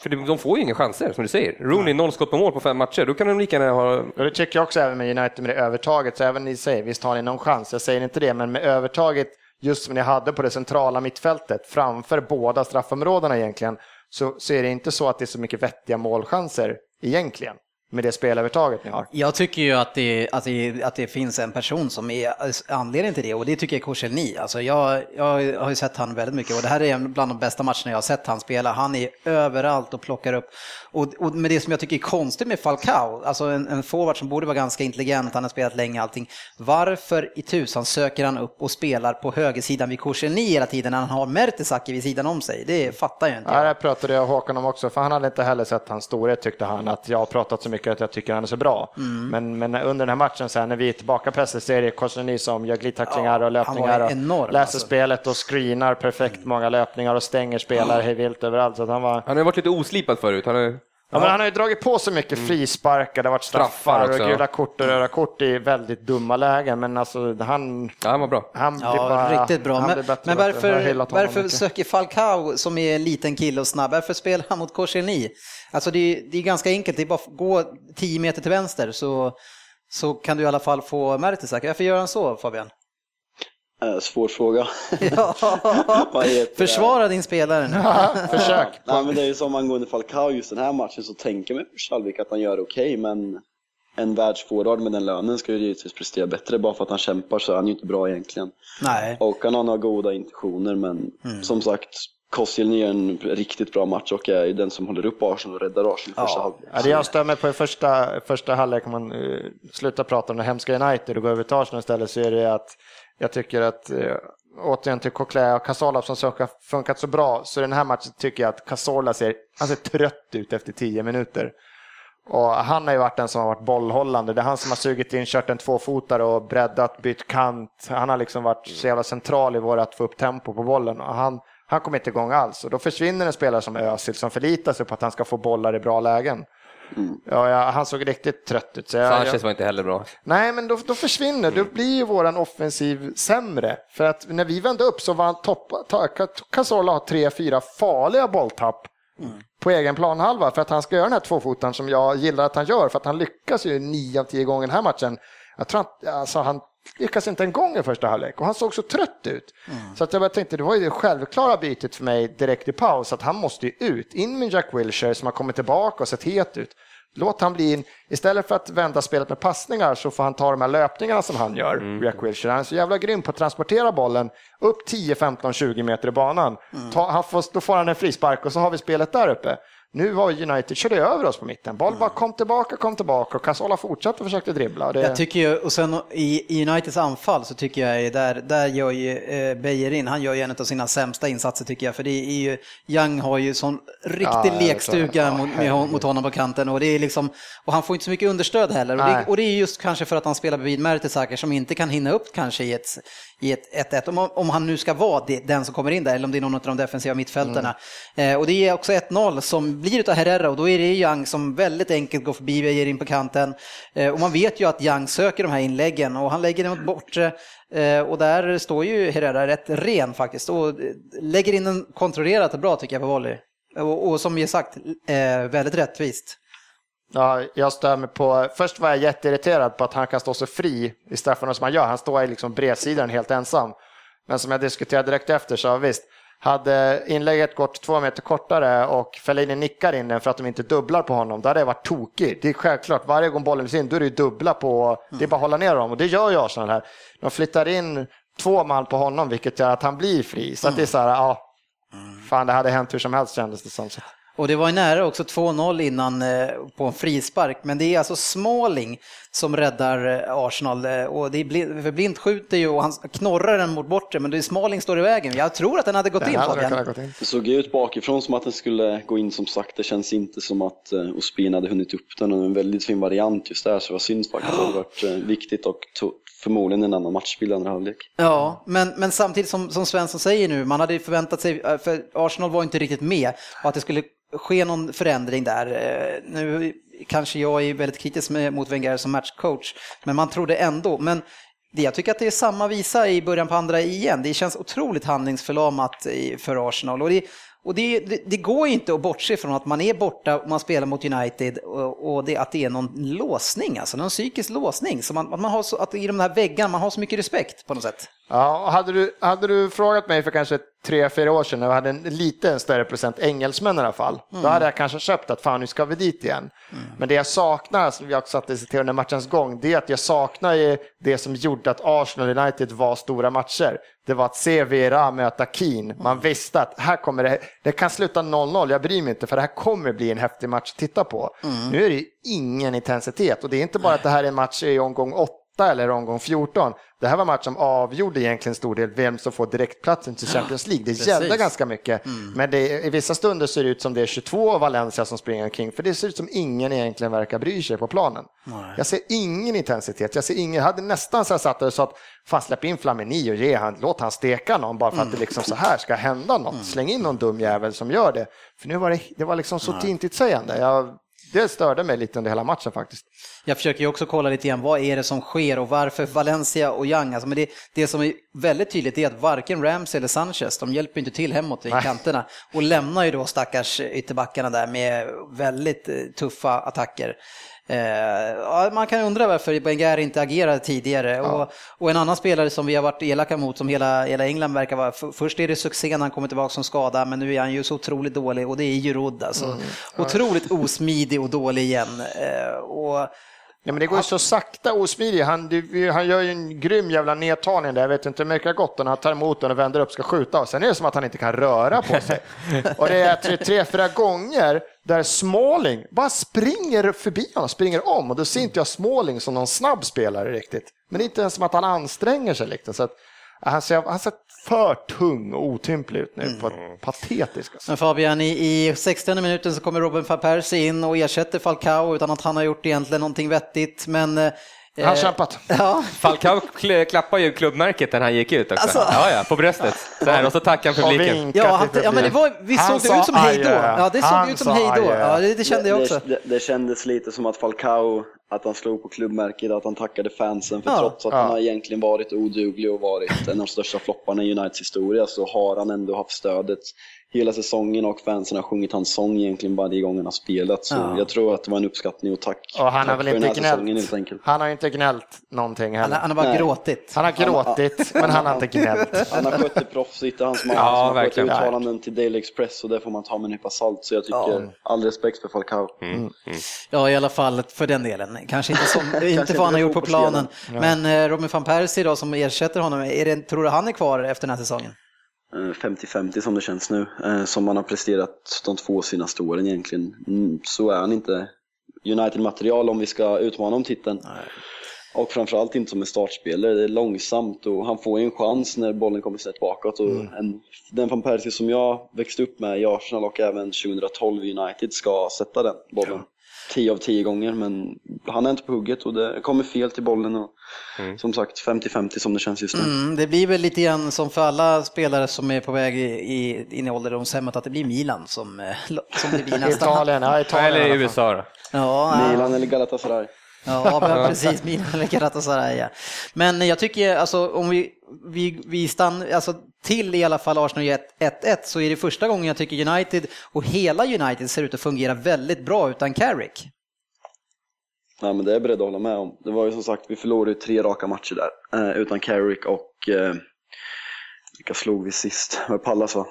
för de de får ju inga chanser, som du säger. Rooney noll skott på mål på fem matcher, då kan de lika gärna ha... Och det tycker jag också även med United med det övertaget, så även ni säger, visst har ni någon chans, jag säger inte det, men med övertaget just som ni hade på det centrala mittfältet framför båda straffområdena egentligen, så, så är det inte så att det är så mycket vettiga målchanser egentligen med det spelövertaget ni har. Jag tycker ju att det, att, det, att det finns en person som är anledningen till det och det tycker jag är Korselny. Alltså jag, jag har ju sett han väldigt mycket och det här är en bland de bästa matcherna jag har sett han spela. Han är överallt och plockar upp. Och, och med det som jag tycker är konstigt med Falcao, alltså en, en forward som borde vara ganska intelligent, han har spelat länge allting. Varför i tusan söker han upp och spelar på högersidan vid Korselny hela tiden när han har Mertesacker vid sidan om sig? Det fattar jag inte. Ja, det här pratade jag och Håkan om också, för han hade inte heller sett hans storhet tyckte han, att jag har pratat så mycket att jag tycker han är så bra. Mm. Men, men under den här matchen, så här, när vi är tillbaka pressen, så är det Koscielny som gör glidtacklingar Ja, och löpningar han var och enorm, läser alltså. spelet och screenar perfekt många löpningar och stänger spelare hej vilt överallt. Så att han var... Han har varit lite oslipad förut. Han har, Ja, men han har ju dragit på så mycket frisparkar, det har varit straffar, Straffar och gula kort och röda kort i väldigt dumma lägen. Men alltså, han, ja, han var bra. han blir Ja, bara... riktigt bra. han Men, bättre men varför, varför söker Falcao, som är en liten kille och snabb, varför spelar han mot Korselny? Alltså det är, det är ganska enkelt, det är bara att gå 10 meter till vänster så, så kan du i alla fall få Mertesacker. Varför gör han så Fabian? Eh, svår fråga. Ja. Heter? Försvara din spelare nu. Försök. Nej, men det är ju som angående Falcao just den här matchen så tänker man på Schalvik att han gör okej men en världsforward med den lönen ska ju givetvis prestera bättre bara för att han kämpar så är han ju inte bra egentligen. Nej. Och han har några goda intentioner men Mm. som sagt Koscielny gör en riktigt bra match och är den som håller upp Arsenal och räddar Arsenal i första Ja. halvlek. Ja, det jag stör mig på i första, första halvlek, om man uh, slutar prata om det hemska United och går över till Arsenal istället, så är det att jag tycker att, eh, återigen till Coquelin och Casola som har funkat så bra, så i den här matchen tycker jag att Casola ser, han ser trött ut efter tio minuter. Och han har ju varit den som har varit bollhållande. Det är han som har sugit in, kört en tvåfotare och breddat, bytt kant. Han har liksom varit så jävla central i vårt få upp tempo på bollen. Och han, han kommer inte igång alls. Och då försvinner en spelare som Özil som förlitar sig på att han ska få bollar i bra lägen. Ja, ja, han såg riktigt trött ut. Så jag, Sanchez jag, var inte heller bra. nej, men då, då försvinner, då blir ju våran offensiv sämre. För att när vi vände upp så var han topp, ta, Cazorla har tre, fyra farliga bolltapp på egen planhalva för att han ska göra den här tvåfotan som jag gillar att han gör för att han lyckas ju nio av tio gånger den här matchen. Jag tror att, alltså, han lyckas inte en gång i första halvlek och han såg så trött ut. Så att jag bara tänkte, det var ju det självklara bytet för mig direkt i paus att han måste ju ut. In med Jack Wilshere som har kommit tillbaka och sett het ut. Låt han bli in, istället för att vända spelet med passningar så får han ta de här löpningarna som han gör, Jack Wilshere. Han är så jävla grym på att transportera bollen upp 10, 15, 20 meter i banan. Ta, han får, då får han en frispark och så har vi spelet där uppe. Nu var United, körde över oss på mitten. Boll bara kom tillbaka, kom tillbaka och Casola fortsatte och försökte dribbla. Det... Jag tycker ju, och sen i Uniteds anfall så tycker jag där, där gör ju eh, Bejerin, han gör ju en av sina sämsta insatser tycker jag, för det är ju, Young har ju sån riktig Ja, lekstuga. Ja, mot, mot honom på kanten och det är liksom, och han får inte så mycket understöd heller. Och det, och det är just kanske för att han spelar bredvid Mertesacker som inte kan hinna upp kanske i ett i ett 1-1, om, om han nu ska vara det, den som kommer in där, eller om det är någon av de defensiva mittfältarna. Mm. Eh, och det är också 1-0 som blir utav Herrera och då är det Young som väldigt enkelt går förbi Beijer in på kanten. Eh, och man vet ju att Young söker de här inläggen och han lägger den bort bortre och där står ju Herrera rätt ren faktiskt och lägger in den kontrollerat och bra tycker jag på volley. Och, och som jag sagt, eh, väldigt rättvist. Ja, jag stör mig på, först var jag jätteirriterad på att han kan stå så fri i straffarna som han gör. Han står i liksom bredsidan helt ensam. Men som jag diskuterade direkt efter så visst, hade inlägget gått två meter kortare och Fellini nickar in den för att de inte dubblar på honom, då hade det varit tokigt. Det är självklart, varje gång bollen är in, då är det ju dubbla på, det är bara att hålla ner dem och det gör ju Arsenal här. De flyttar in två man på honom, vilket gör att han blir fri. Så att det är så här, ja, fan det hade hänt hur som helst kändes det som. Och det var ju nära också 2-0 innan eh, på en frispark, men det är alltså Smalling som räddar eh, Arsenal. eh, Och det är blind, för Blind skjuter ju och han knorrar den mot bortre, men det är Smalling står i vägen. Jag tror att den hade gått in Den hade Fabian. kunnat gått in. Det såg ut bakifrån som att den skulle gå in som sagt. Det känns inte som att Ospina hade hunnit upp den. Och en väldigt fin variant just där, så det var synd faktiskt. Det hade varit viktigt och förmodligen en annan matchbild i andra halvlek. Ja, men, men samtidigt som, som Svensson säger nu, man hade ju förväntat sig, för Arsenal var inte riktigt med, och att det skulle ske någon förändring där. Eh, nu kanske jag är väldigt kritisk mot Wenger som matchcoach, men man trodde ändå. Men det, jag tycker att det är samma visa i början på andra igen. Det känns otroligt handlingsförlamat för Arsenal. Och det, och det, det, det går ju inte att bortse från att man är borta och man spelar mot United och, och det, att det är någon låsning, alltså någon psykisk låsning. Så man, att man har så, att i de här väggarna, man har så mycket respekt på något sätt. Ja, hade du, hade du frågat mig för kanske tre, fyra år sedan när vi hade en lite större procent engelsmän i alla fall, då hade jag kanske köpt att fan nu ska vi dit igen. Men det jag saknar, som vi också satt och citerade under matchens gång, det är att jag saknar det som gjorde att Arsenal United var stora matcher. Det var att se Vera möta Keane. Man visste att här kommer det, det kan sluta 0-0, jag bryr mig inte för det här kommer bli en häftig match att titta på. Nu är det ingen intensitet och det är inte bara att det här är en match i omgång 8 eller omgång 14. Det här var match som avgjorde egentligen stor del vem som får direktplatsen till Champions League. Det gällde ganska mycket. Men det, i vissa stunder ser det ut som det är 22 Valencia som springer omkring. För det ser ut som ingen egentligen verkar bry sig på planen. Jag ser ingen intensitet. Jag ser ingen, jag hade nästan så här satt där och sa att fan släpp in Flamini och ge han, låt han steka någon bara för att det liksom så här ska hända något. Släng in någon dum jävel som gör det. För nu var det, det var liksom så intetsägande. Jag, det störde mig lite under hela matchen faktiskt. Jag försöker ju också kolla lite grann, vad är det som sker och varför Valencia och Young, alltså, men det, det som är väldigt tydligt är att varken Ramsey eller Sanchez, de hjälper inte till hemåt i Nej. kanterna och lämnar ju då stackars ytterbackarna där med väldigt eh, tuffa attacker. Eh, ja, man kan undra varför Wenger inte agerade tidigare. Och, och en annan spelare som vi har varit elaka mot, som hela, hela England verkar vara, f- först är det succé när han kommer tillbaka som skada, men nu är han ju så otroligt dålig och det är Giroud alltså. Otroligt osmidig och dålig igen. Eh, och, Ja, men det går ju så sakta och osmidigt. Han, han gör ju en grym jävla nedtagning där. Jag vet inte hur mycket när han tar emot den och vänder upp ska skjuta. Och sen är det som att han inte kan röra på sig. och det är tre, tre fyra gånger där Smalling bara springer förbi honom, springer om. Och då ser inte jag Smalling som någon snabb spelare riktigt. Men det är inte ens som att han anstränger sig. Liksom. Så att, han, ser, han ser för tung och otymplig ut nu. På ett patetiskt. Alltså. Men Fabian, i, i 60 minuten så kommer Robin van Persie in och ersätter Falcao utan att han har gjort egentligen någonting vettigt. Men, eh, Han har kämpat. Ja, Falcao kl- klappar ju klubbmärket när han gick ut också. Alltså. Ja, ja, på bröstet. Så här, och så tackar han publiken. ja, han, ja men det var, vi Han såg det ut som hej då. Ja, det såg Han ut som hej då. Ja, det, det kände jag också. Det, det, det kändes lite som att Falcao, att han slog på klubbmärket, att han tackade fansen. För Ja. trots att Ja. han har egentligen varit oduglig och varit en av de största flopparna i Uniteds historia så har han ändå haft stödet hela säsongen och fansen har sjungit hans sång egentligen varje gång han har spelat. Så Ja. jag tror att det var en uppskattning och tack, Och han har tack väl för den inte säsongen gnällt. helt enkelt. Han har inte gnällt någonting Han, heller. han har bara Nej. gråtit. Han har gråtit, men han har inte gnällt. Han har skött det proffsigt, det är hans man Ja, som har skött uttalanden till Daily Express och det får man ta med en nypa salt. Så jag tycker all respekt för Falcao. Ja, i alla fall för den delen. Kanske inte, som, inte inte vad han har gjort på planen. fotbollsspelaren. Men eh, Robin van Persie då som ersätter honom, är det, tror du han är kvar efter den här säsongen? Eh, 50-50 som det känns nu. Eh, Som man har presterat de två senaste åren egentligen. Mm, Så är han inte United-material om vi ska utmana om titeln. Och framförallt inte som en startspelare, det är långsamt och han får ju en chans när bollen kommer snett bakåt. Och en, den van Persie som jag växte upp med i Arsenal och även 2012 i United ska sätta den bollen. 10 av 10 gånger men han är inte på hugget och det kommer fel till bollen. Och, Som sagt 50-50 som det känns just nu. Mm, det blir väl lite grann som för alla spelare som är på väg i, i, in i ålderdomshemmet att det blir Milan som, eh, som det blir nästa. Italien, ja, Italien. Eller. USA då. Ja. Milan eller Galatasaray. Ja, men precis. Milan eller Galatasaray, ja. Men jag tycker, alltså om vi, vi, vi stannar, alltså till i alla fall Arsenal gör 1-1 så är det första gången jag tycker United och hela United ser ut att fungera väldigt bra utan Carrick. Nej, men det är jag beredd att hålla med om. Det var ju som sagt, vi förlorade ju tre raka matcher där eh, utan Carrick och eh, vilka slog vi sist? Pallas va?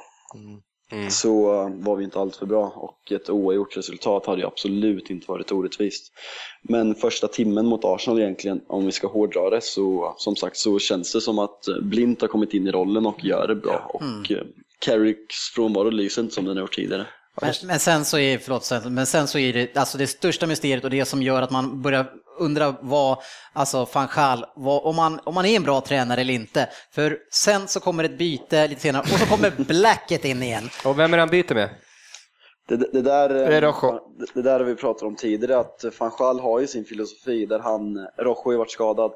Så eh, var vi inte allt för bra och ett oavgjort resultat hade ju absolut inte varit orättvist. Men första timmen mot Arsenal egentligen, om vi ska hårdra det, så som sagt så känns det som att Blint har kommit in i rollen och gör det bra. Och eh, Carricks frånvaro lyser inte som den har gjort tidigare. Men, men sen så är, förlåt, sen- men sen så är det, alltså det största mysteriet och det som gör att man börjar undra vad, alltså van Gaal, vad, om, man, om man är en bra tränare eller inte. För sen så kommer ett byte lite senare och så kommer Blacket in igen. Och vem är det han byter med? Det, det, där, eh, Det är Rojo. det, det där har vi pratat om tidigare, att van Gaal har ju sin filosofi där han, Rojo har ju varit skadad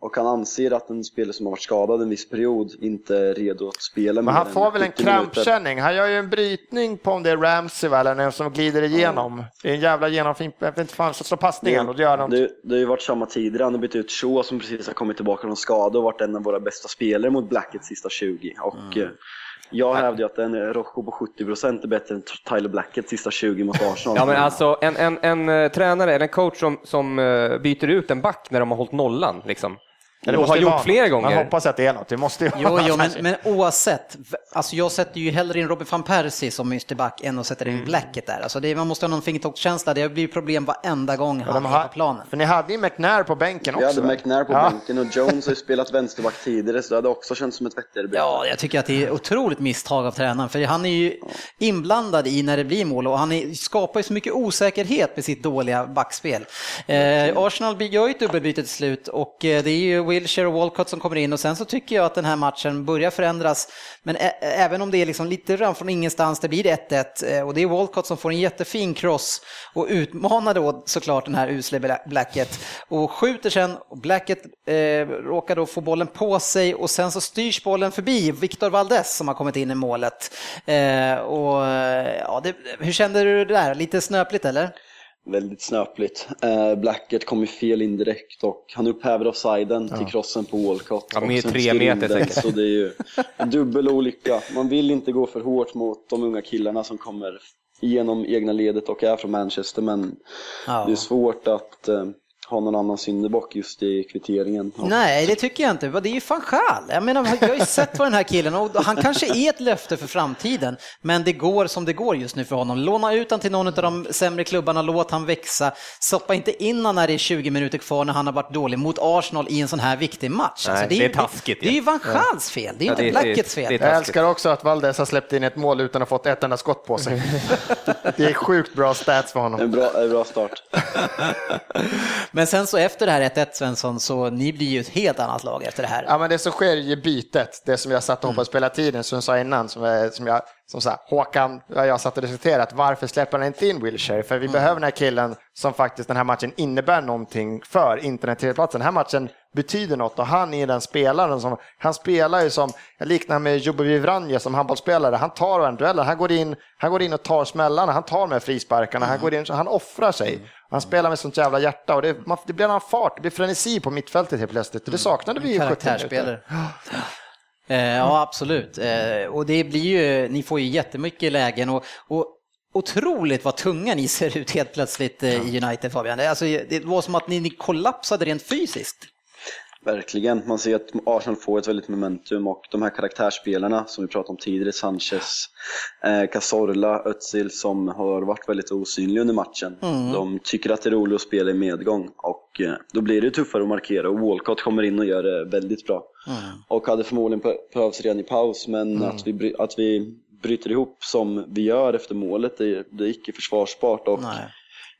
och han anser att en spelare som har varit skadad en viss period inte är redo att spela Men han får väl en 70 minuter. krampkänning. Han gör ju en brytning på om det är Ramsey va, eller någon som glider igenom. Det är en jävla genomfin, jag vet inte fan, så slår passningen och det gör de. det, det har ju varit samma tidigare, han har bytt ut Shaw som precis har kommit tillbaka från skada och varit en av våra bästa spelare mot Blacket sista 20. Och eh, jag hävdar ju att en Rojo på 70% är bättre än Tyler Blacket sista 20 mot Arsenal. Ja, men alltså en, en, en eh, tränare eller en coach som, som eh, byter ut en back när de har hållit nollan, liksom. Måste har gjort vara flera något. Man gånger. hoppas att det är något. Det måste ju Jo, vara jo men, men oavsett, alltså jag sätter ju hellre in Robin van Persie som ytterback än att sätta Mm. in Blacket där. Alltså det, man måste ha någon fingertoppskänsla, det blir problem varenda gång han de är har- på planen. För ni hade ju McNair på bänken Vi också. hade va? McNair på Ja. bänken och Jones har ju spelat vänsterback tidigare så det hade också känts som ett vettigare. Ja, jag tycker att det är otroligt misstag av tränaren, för han är ju inblandad i när det blir mål och han är, skapar ju så mycket osäkerhet med sitt dåliga backspel. Eh, Arsenal gör ju ett dubbelbyte till slut och eh, det är ju Wilshire och Walcott som kommer in och sen så tycker jag att den här matchen börjar förändras. Men ä- även om det är liksom lite grann från ingenstans, det blir 1-1 eh, och det är Walcott som får en jättefin cross och utmanar då såklart den här usle Blacket och skjuter sen och Blacket eh, råkar då få bollen på sig och sen så styrs bollen förbi Victor Valdes som har kommit in i målet. Eh, och, eh, ja, det, hur kände du det där? Lite snöpligt eller? Väldigt snöpligt. Eh, Blackett kom ju fel in direkt och han upphäver offsiden till crossen på Walcott. Ja, med tre meter säkert. Så det är ju dubbel olycka. Man vill inte gå för hårt mot de unga killarna som kommer igenom egna ledet och är från Manchester men Ja. det är svårt att eh, ha någon annan syndabock just i kvitteringen. Nej, det tycker jag inte. Det är ju fan Gaal. Jag menar, jag har ju sett vad den här killen, och han kanske är ett löfte för framtiden, men det går som det går just nu för honom. Låna ut han till någon av de sämre klubbarna, låt han växa. Stoppa inte in han när det är 20 minuter kvar när han har varit dålig mot Arsenal i en sån här viktig match. Alltså, Nej, ju- det är taskigt, Det är ju Van Gaals fel, det är Ja, inte det är- Blackets det är- fel. det är Jag älskar också att Valdes har släppt in ett mål utan att ha fått ett enda skott på sig. Det är sjukt bra stats för honom. En bra, en bra start. Men sen så efter det här 1-1 Svensson, så ni blir ju ett helt annat lag efter det här. Ja, men det som sker i bytet, det som jag satt och hoppades spela tiden, som jag sa innan, som, jag- som jag, som så här, Håkan, ja, jag satt och diskuterat, varför släpper han inte in Wilshire? För vi behöver den här killen som faktiskt den här matchen innebär någonting för, inte den tredjeplatsen. Den här matchen betyder något och han är den spelaren som, han spelar ju som, jag liknar med Jubbe Vivranje som handbollsspelare, han tar en duell, han går in, han går in och tar smällarna, han tar med frisparkarna, han går in, han offrar sig. Han spelar med sånt jävla hjärta och det, man, det blir en fart, det blir frenesi på mittfältet helt plötsligt. Det saknade vi i 70 minuter. Eh, ja, absolut. Eh, och det blir ju, ni får ju jättemycket lägen och, och otroligt vad tunga ni ser ut helt plötsligt eh, i United Fabian. Det- Alltså, det var som att ni, ni kollapsade rent fysiskt. Verkligen. Man ser att Arsenal får ett väldigt momentum och de här karaktärsspelarna som vi pratade om tidigare, Sanchez, eh, Cazorla, Özil som har varit väldigt osynliga under matchen. De tycker att det är roligt att spela i medgång och eh, då blir det tuffare att markera och Walcott kommer in och gör det väldigt bra. Och hade förmodligen be- behövts redan i paus men att, vi, att vi bryter ihop som vi gör efter målet, det, det är icke försvarsbart. Och Nej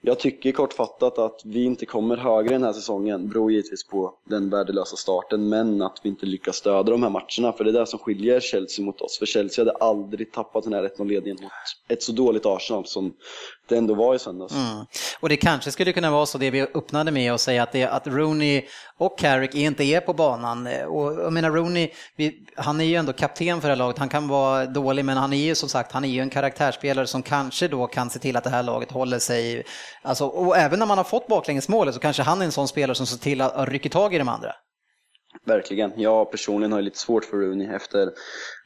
jag tycker kortfattat att vi inte kommer högre den här säsongen beror givetvis på den värdelösa starten men att vi inte lyckas stödja de här matcherna för det är det som skiljer Chelsea mot oss. För Chelsea hade aldrig tappat den här 1-0-ledningen mot ett så dåligt Arsenal som det ändå var i söndags. Mm. Och det kanske skulle kunna vara så det vi öppnade med att säga att, det, att Rooney och Carrick inte är på banan. Och jag menar Rooney, vi, han är ju ändå kapten för det här laget. Han kan vara dålig men han är ju som sagt, han är ju en karaktärsspelare som kanske då kan se till att det här laget håller sig. Alltså, och även när man har fått baklängesmålet så kanske han är en sån spelare som ser till att, rycka tag i de andra. Verkligen. Jag personligen har ju lite svårt för Rooney efter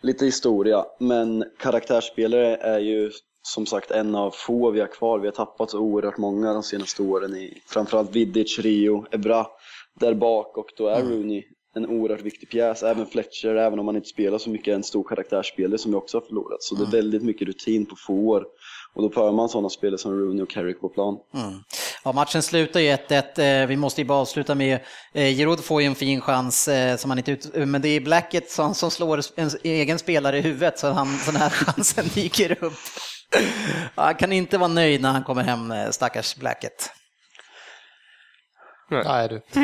lite historia. Men karaktärsspelare är ju som sagt en av få vi har kvar. Vi har tappat så oerhört många de senaste åren. I, framförallt Vidic, Rio, Ebra där bak och då är Rooney en oerhört viktig pjäs. Även Fletcher, även om han inte spelar så mycket, är en stor karaktärsspelare som vi också har förlorat. Så det är väldigt mycket rutin på få år. Och då behöver man sådana spelare som Rooney och Carrick på plan. Mm. Ja, matchen slutar ju 1-1. Eh, Vi måste ju bara avsluta med, eh, Giroud får ju en fin chans eh, som han inte ut, men det är Blackett som, som slår en egen spelare i huvudet så han, den här chansen dyker upp. Han kan inte vara nöjd när han kommer hem, eh, stackars Blacket. Nej du.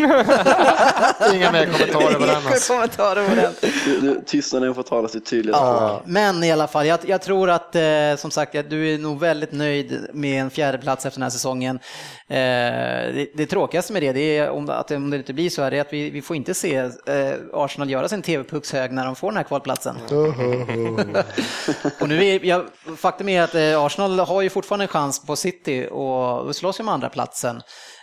Inga mer kommentarer på den. Alltså. kommentarer på den. Du, du, tystnaden får tala sitt tydliga. Ja, men i alla fall, jag, jag tror att eh, som sagt, du är nog väldigt nöjd med en fjärde plats efter den här säsongen. Eh, det, det tråkigaste med det, det är om, att om det inte blir så, är det att vi, vi får inte se eh, Arsenal göra sin TV-pucks hög när de får den här kvalplatsen. och nu är, jag, faktum är att eh, Arsenal har ju fortfarande en chans på City och slåss ju med andra platsen.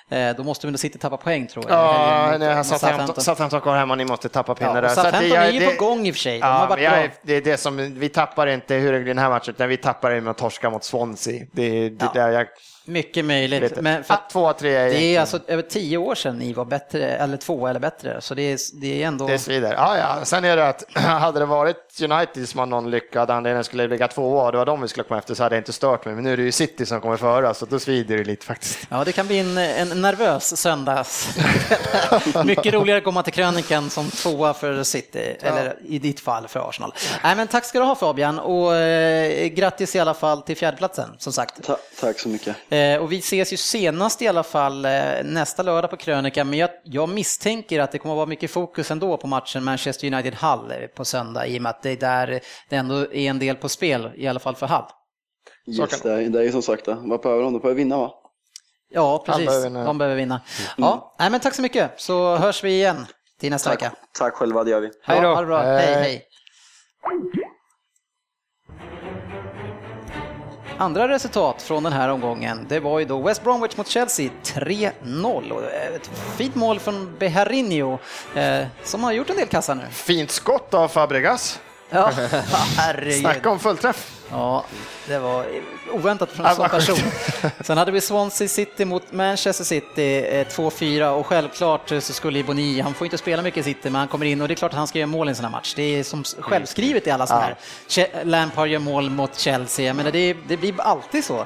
Eh, då måste nog City tappa poäng tror jag. Ja, nej, mot Southampton Southampton kvar hemma, ni måste tappa pinnar Ja, där. Southampton är ju det- på gång i och för sig. Ja, jag, det är det som, vi tappar inte hur i den här matchen, utan vi tappar det med att torska mot Swansea. Det det Ja. där jag Mycket möjligt. Men för att två, tre är Det är alltså över tio år sedan ni var bättre, eller två eller bättre, så det är, det är ändå... Det svider. Ja, ja. Sen är det att hade det varit United som har någon lyckad anledning skulle ligga tvåa och det var de vi skulle komma efter så hade jag inte stört mig. Men nu är det ju City som kommer föra så då svider det lite faktiskt. Ja, det kan bli en, en nervös söndags. Mycket roligare att komma till krönikan som tvåa för City, eller i ditt fall för Arsenal. Nej, men tack ska du ha Fabian och eh, grattis i alla fall till fjärdeplatsen, som sagt. Ta, tack så mycket. Eh, och vi ses ju senast i alla fall eh, nästa lördag på krönika, men jag, jag misstänker att det kommer att vara mycket fokus ändå på matchen Manchester United-Hull eh, på söndag i och med att det är där det ändå är en del på spel, i alla fall för Hull. Yes, det, det är ju som sagt det. Vad behöver de? De behöver vinna va? Ja, precis. behöver vinna. De behöver vinna. Ja, nej, men tack så mycket, så hörs vi igen till nästa Tack, vecka. tack själva, det gör vi. Hej då. Ja, ha det bra. Hej, Hej. hej. Andra resultat från den här omgången, det var ju då West Bromwich mot Chelsea 3-0. Och Ett fint mål från Beharinho eh, som har gjort en del kassa nu. Fint skott av Fabregas. Ja, herregud. Snacka om fullträff. Ja, det var oväntat från Ja, en sån vad person. Sen hade vi Swansea City mot Manchester City eh, 2-4 och självklart så skulle Boni, han får inte spela mycket i City men han kommer in och det är klart att han ska göra mål i en sån här match. Det är som självskrivet i alla såna här. Che- Lampard gör mål mot Chelsea, menar det, det blir alltid så.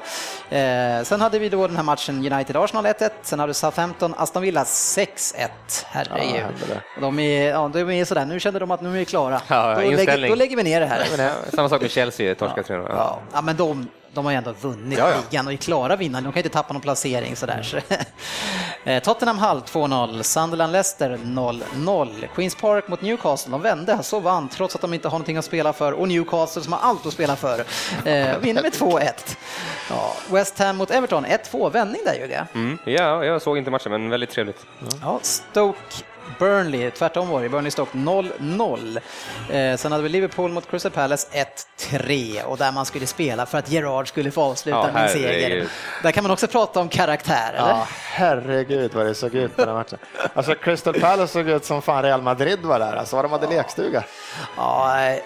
Eh, sen hade vi då den här matchen United-Arsenal 1-1, sen hade vi Southampton Aston Villa 6-1. Herregud. Och de är, ja, de är sådär, nu kände de att nu är vi klara. Ja, då, lägger, då lägger vi ner det här. Men, ja, samma sak med Chelsea, torska 3 Ja, ja men de, de har ju ändå vunnit Ja, ja. ligan och är klara vinnare. De kan inte tappa någon placering sådär. Så. Eh, Tottenham Hull 2-0, Sunderland Leicester 0-0. Queens Park mot Newcastle, de vände, så vann trots att de inte har någonting att spela för. Och Newcastle som har allt att spela för, eh, vinner med 2-1. Ja, West Ham mot Everton, 1-2, vändning där Jugge. Mm. Ja, jag såg inte matchen, men väldigt trevligt. Ja, Stoke Burnley, tvärtom var det, Burnley Stoke 0-0. Eh, sen hade vi Liverpool mot Crystal Palace 1-3 och där man skulle spela för att Gerard skulle få avsluta Ja, med en seger. Där kan man också prata om karaktär, eller? Ja, herregud vad det såg ut på den matchen. Alltså Crystal Palace såg ut som fan Real Madrid var där, alltså vad de hade lekstuga. Ja, eh,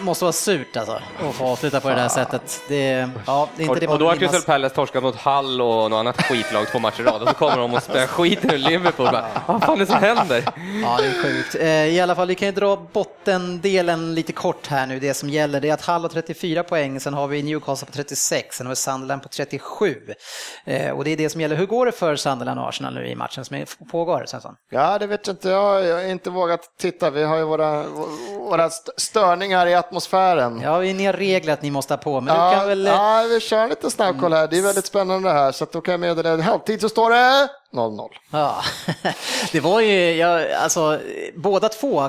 måste vara surt alltså, att få avsluta på det där sättet. Det, ja, det är inte Och, det och då har. Crystal Palace torskat mot Hull och något annat skitlag två matcher i rad och så kommer de och spöar skiten ur Liverpool. Bara, Vad fan är det som händer? Ja, det är sjukt. Eh, I alla fall, vi kan ju dra bottendelen lite kort här nu. Det som gäller det är att Hull har 34 poäng, sen har vi Newcastle på 36, sen har vi Sunderland på 37. Eh, Och det är det som gäller. Hur går det för Sunderland och Arsenal nu i matchen som pågår? Svensson? Ja, det vet jag inte. Jag har inte vågat titta. Vi har ju våra, våra st- störningar i atmosfären. Ja, ni har regler att ni måste ha på, men du Ja, kan väl... ja, vi kör lite snabbkoll här. Det är väldigt spännande det här. Så att då kan jag meddela i halvtid så står det 0-0. Ja, det var ju, ja, alltså båda två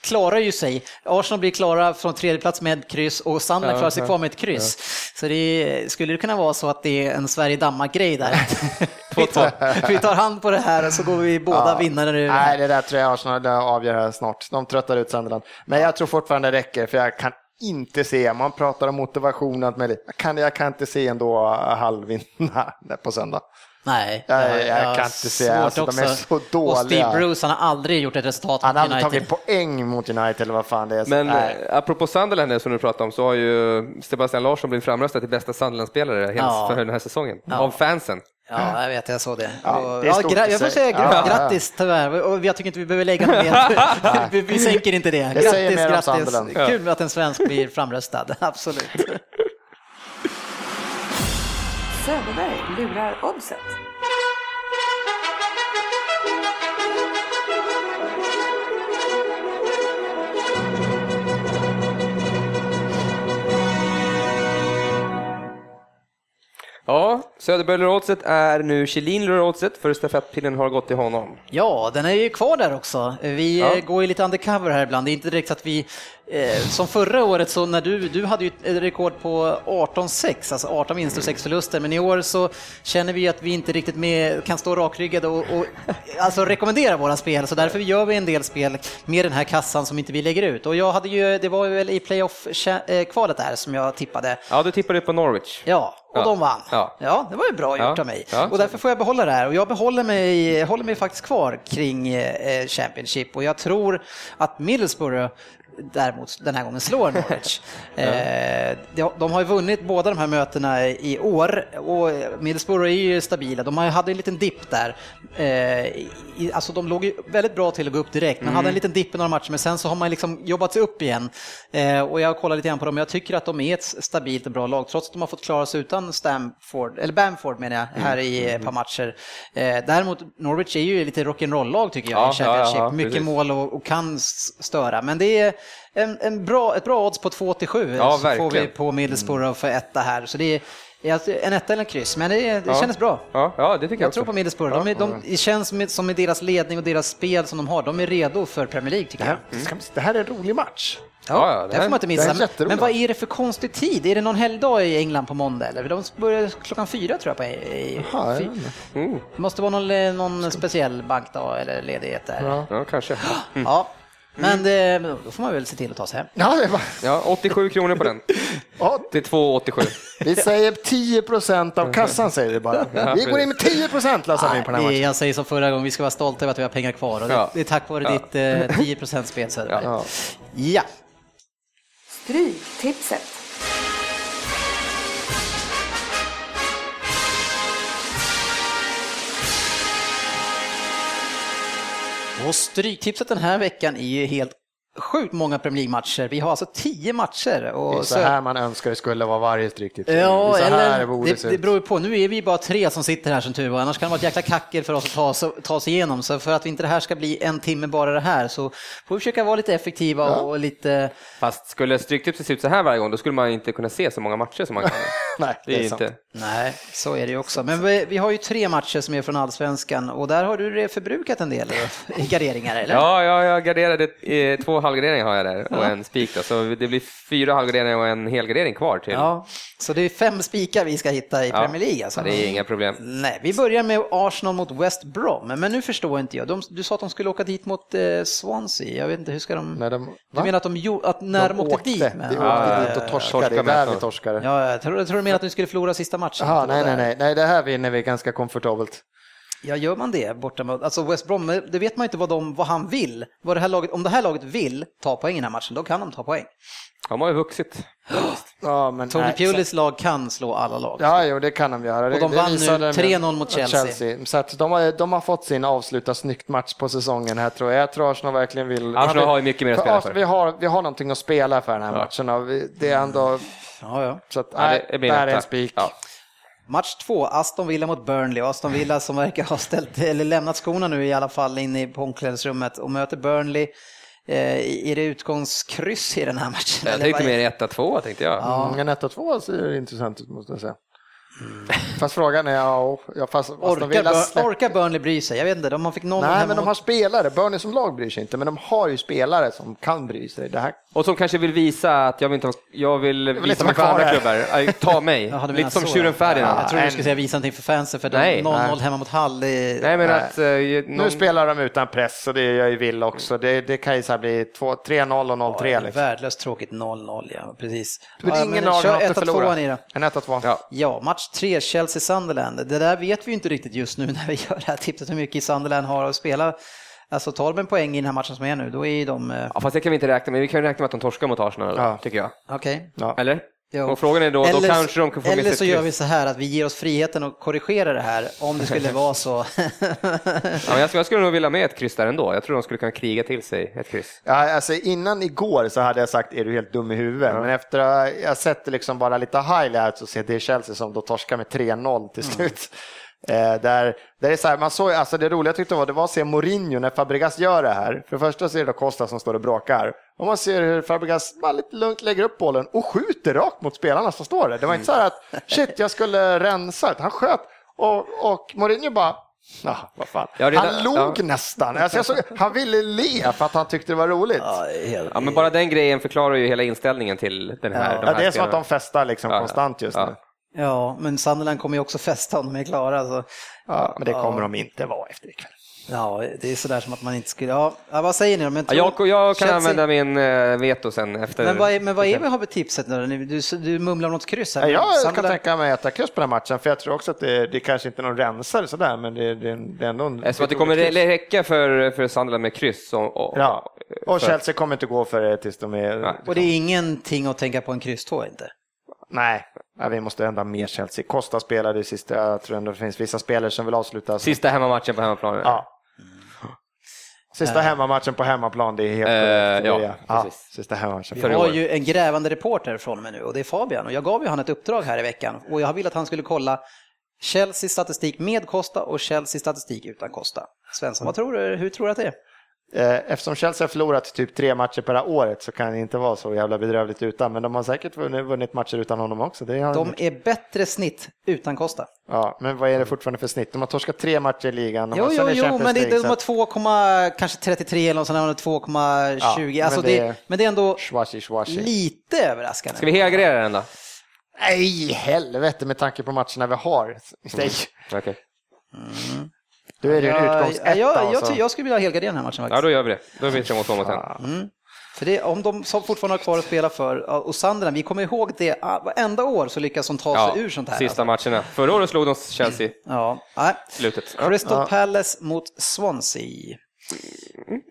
klarar ju sig. Arsenal blir klara från tredje plats med kryss och Ja, klarar sig kvar med ett kryss. Så det skulle det kunna vara så att det är en Sverige-Danmark-grej där. vi, tar, vi tar hand på det här och så går vi båda Ja. vinnare det Nej, det där tror jag Arsenal avgör här snart. De tröttar ut Sunderland. Men jag tror fortfarande det räcker, för jag kan inte se, man pratar om motivation och allt möjligt. Jag kan, jag kan inte se ändå halvvinna på söndag. Nej, Jag- jag har kan inte se, svårt alltså, de är så Och dåliga. Steve Bruce, han har aldrig gjort ett resultat Han mot har aldrig United. tagit poäng mot United eller vad fan det är. Men nej. eh, apropå Sunderland som du pratade om så har ju Sebastian Larsson blivit framröstad till bästa Sunderland-spelare Ja. för den här säsongen. Ja. Av fansen. Ja, jag vet, jag såg det. Ja, Och- det ja, jag får säga gra- Ja, grattis tyvärr, och jag tycker inte vi behöver lägga något mer. vi, vi sänker inte det. Det Grattis, om grattis. Kul att en svensk blir framröstad, absolut. Söderberg lurar oddset. Söderberg Lurodset är nu Kjellin Lurodset för stafettpinnen har gått till honom. Ja, den är ju kvar där också. Vi Ja. eh, går ju lite undercover här ibland. Det är inte direkt att vi, eh, som förra året så när du, du hade ju ett rekord på 18-6, alltså 18 vinster och 6 förluster, men i år så känner vi att vi inte riktigt med, kan stå rakryggade och, och alltså rekommendera våra spel, så därför gör vi en del spel med den här kassan som inte vi lägger ut. Och jag hade ju, det var ju väl i playoff-kvalet där som jag tippade. Ja, du tippade på Norwich. Ja, och Ja. de vann. Ja. Ja. det var ju bra gjort Ja. av mig. Och därför får jag behålla det här. Och jag behåller mig, håller mig faktiskt kvar kring eh, Championship. Och jag tror att Middlesbrough däremot den här gången slår Norwich. eh, de, de har ju vunnit båda de här mötena i år och Middlesbrough är ju stabila. De hade en liten dipp där. Eh, i, alltså de låg ju väldigt bra till att gå upp direkt, men hade en liten dipp i några matcher, men sen så har man liksom jobbat sig upp igen. Eh, och jag kollar lite grann på dem, jag tycker att de är ett stabilt och bra lag, trots att de har fått klara sig utan Stamford, eller Bamford menar jag, här i ett par matcher. Eh, däremot, Norwich är ju lite rock'n'roll-lag tycker jag Ja, i Championship. ja, ja, Mycket precis. mål och, och kan störa, men det är en, en bra, ett bra odds på 2,87 Ja, så får vi verkligen. på Middlesbrough för etta här. Så det är alltså en etta eller en kryss, men det, det Ja. kändes bra. Ja, ja det tycker jag, Jag också. tror på Middlesbrough. De är, de, det känns som, som med deras ledning och deras spel som de har, de är redo för Premier League tycker jag. Det ska- Det här är en rolig match. Ja, ja, det det här- får man inte missa. Men vad är det för konstig tid? Är det någon helgdag i England på måndag eller? De börjar klockan fyra tror jag. På, i, Ja, jag fy-. Mm. det måste vara någon, någon speciell bankdag eller ledighet där. Ja. Ja, kanske. Men det, då får man väl se till att ta sig hem. Ja, det var, Ja, 87 kronor på den. ja, Till 2,87. vi säger 10 procent av kassan säger vi bara. Vi går in med 10 procent Lasse på den här Nej, matchen. jag säger som förra gången, vi ska vara stolta över att vi har pengar kvar. Och det, Ja. det är tack vare Ja. ditt eh, 10% spel Söderberg. Ja. ja. Stryktipset. Och Stryktipset den här veckan är ju helt sjukt många Premier League-matcher. Vi har alltså tio matcher. Det är Och så här man önskar det skulle vara varje stryktips. Ja, det är så här det eller borde det, det beror på. Nu är vi bara tre som sitter här som tur var, annars kan det vara ett jäkla kackel för oss att ta, oss- ta oss igenom. Så för att inte det här ska bli en timme bara det här så får vi försöka vara lite effektiva och lite... Fast skulle Stryktipset se ut så här varje gång, då skulle man inte kunna se så många matcher som man kan. Nej, Det är det är inte... Nej, så är det ju också. Men vi, vi har ju tre matcher som är från Allsvenskan och där har du förbrukat en del i garderingar, eller? Ja, ja, jag garderade eh, två halvgarderingar har jag där och en spik då, så det blir fyra halvgarderingar och en helgardering kvar till. Ja, så det är fem spikar vi ska hitta i Ja. Premier League alltså. Ja, det är inga problem. Nej, vi börjar med Arsenal mot West Brom, men nu förstår inte jag. De, du sa att de skulle åka dit mot eh, Swansea, jag vet inte, hur ska de... När de, du menar att de, att när de, åkte, dit? Men, åkte Ja, dit ja, och ja, torskade, det är torskade där med. vi torskade. ja, jag tror, jag tror du menar att de skulle förlora sista matchen. Var nej, nej, nej, nej, det här vinner vi ganska komfortabelt. Ja, gör man det borta mot, alltså West Brom, det vet man inte vad, de, vad han vill. Vad det här laget, om det här laget vill ta poäng i den här matchen, då kan de ta poäng. De har ju vuxit. Ja, men Tony nej, Pulis lag kan slå alla lag. Ja, jo, det kan de göra. Och de det vann nu visade med- 3-0 mot Chelsea. Så att de, har, de har fått sin avsluta snyggt match på säsongen här tror jag. Jag tror Arsenal verkligen vill... Arsenal har ju mycket mer att spela för. Vi har, vi har någonting att spela för den här matchen. Och vi, det är ändå... Ja, ja. Så att, Ja, nej, det blir där är en spik. Ja. Match två, Aston Villa mot Burnley. Aston Villa som verkar ha ställt, eller lämnat skorna nu i alla fall inne i- på omklädningsrummet och möter Burnley. Eh, är det utgångskryss i den här matchen? Jag tänkte mer 1-2 tänkte jag. Ja. Mm, en 1 och 2 ser intressant ut måste jag säga. Fast frågan är, ja, ja fast Orkar, Villa släpp- orkar Burnley bry sig? Jag vet inte, de har fick noll Nej, men de har spelare. Burnley som lag bryr sig inte, men de har ju spelare som kan bry sig. Det här Och som kanske vill visa att jag vill, inte, jag vill visa mig för andra klubbar. Ta mig. Lite som tjuren. Ferdinand. Jag tror du skulle säga visa någonting för fansen, för de- Nej. 0-0 Nej. hemma mot Hall. Det. Nej men Nej. att... eh, Nu någon- spelar de utan press och det gör ju Villa också. Det, det kan ju så här bli två- 3-0 och 0-3. Ja, liksom. Värdelöst tråkigt 0-0, ja precis. Men Ja, ingen men lag kör har inte 1-2 förlorat. i då. En 1-2. Ja. Ja, match tre, Chelsea-Sunderland. Det där vet vi ju inte riktigt just nu när vi gör det här tipset hur mycket Sunderland har att spela. Alltså tar de en poäng i den här matchen som är nu, då är de... eh, Ja, fast det kan vi inte räkna med. Vi kan ju räkna med att de torskar mot Arsenal, Ja. tycker jag. Okej. Ja. Eller? Jo. Och frågan är då, då kanske de kan få eller så gör vi så här att vi ger oss friheten att korrigera det här om det skulle vara så. Ja, jag, skulle, jag skulle nog vilja med ett kryss där ändå. Jag tror de skulle kunna kriga till sig ett kryss. Ja, alltså innan igår så hade jag sagt är du helt dum i huvudet. Men efter att jag sett liksom bara lite highlights och sett det Chelsea som då torskar med 3-0 till slut. Eh, där, där det är så här, man såg, alltså det roliga jag tyckte var, det var att se Mourinho när Fabregas gör det här. För det första så är det Costa som står och bråkar. Och man ser hur Fabregas bara lite lugnt lägger upp bollen och skjuter rakt mot spelarna som står där. Det var inte så här att shit, jag skulle rensa. Han sköt och, och Mourinho bara Ah, vad fan. Ja, redan- han log ja. nästan. Alltså jag såg, han ville le för att han tyckte det var roligt. Ja, men bara den grejen förklarar ju hela inställningen till den här, Ja. de Ja, här det är som att spelarna. de festar liksom Ja, ja. konstant just Ja. nu. Ja, men Sunderland kommer ju också festa om de är klara. Så. Ja, men det kommer de inte vara efter ikväll. Ja, det är sådär som att man inte skulle... Ja, ja vad säger ni? Men Ja, jag, jag kan Chelsea- använda min eh, veto sen efter... Men vad är, men vad är vi har för tipset nu? Du, du, mumlar något kryss här. Ja, jag kan Sunderland- tänka mig att äta kryss på den här matchen, för jag tror också att det, det kanske inte är någon rensare sådär, men det, det, det är ändå en... Tror att det kommer kryss. räcka för, för Sunderland med kryss. Och, och, Ja, och för- Chelsea kommer inte gå för det tills de är... Nej. Och det är ingenting att tänka på en kryss 2 inte? Nej, vi måste ändå ha mer Chelsea. Costa spelade i sista, jag tror ändå det finns vissa spelare som vill avsluta. Sista hemmamatchen på hemmaplan. Ja. Sista hemmamatchen på hemmaplan, det är helt korrekt. ja, ja, sista hemmamatchen. Vi har ju en grävande reporter från mig nu och det är Fabian och jag gav ju han ett uppdrag här i veckan och jag ville att han skulle kolla Chelsea statistik med Costa och Chelsea statistik utan Costa. Svensson, vad tror du? Hur tror du att det är? Eh, Eftersom Chelsea har förlorat typ tre matcher här året så kan det inte vara så jävla bedrövligt utan, men de har säkert vunnit, matcher utan honom också. Det har De är bättre snitt utan Costa. Ja, men vad är det fortfarande för snitt? De har torskat tre matcher i ligan. De Jo, jo, jo, Champions men det, League, de har att- 2, kanske 33 eller något sånt, där, och 2,20. Ja, alltså men det, det- men det är ändå Schwashi, schwashi. lite överraskande. Ska vi helgardera den då? Nej, helvete med tanke på matcherna vi har. Nej, Okej. Då är det en Jag, utgångsetta. jag, jag, alltså. jag, jag skulle vilja helgardera den här matchen faktiskt. Ja, då gör vi det. Då är vi tre mot två mot en. För det, om de som fortfarande har kvar att spela för, och Sunderland, vi kommer ihåg det, ah, varenda år så lyckas de ta sig ur sånt här. sista alltså. matcherna. Förra året slog de Chelsea Ja, nej. slutet. Ja. Crystal Ja. Palace mot Swansea.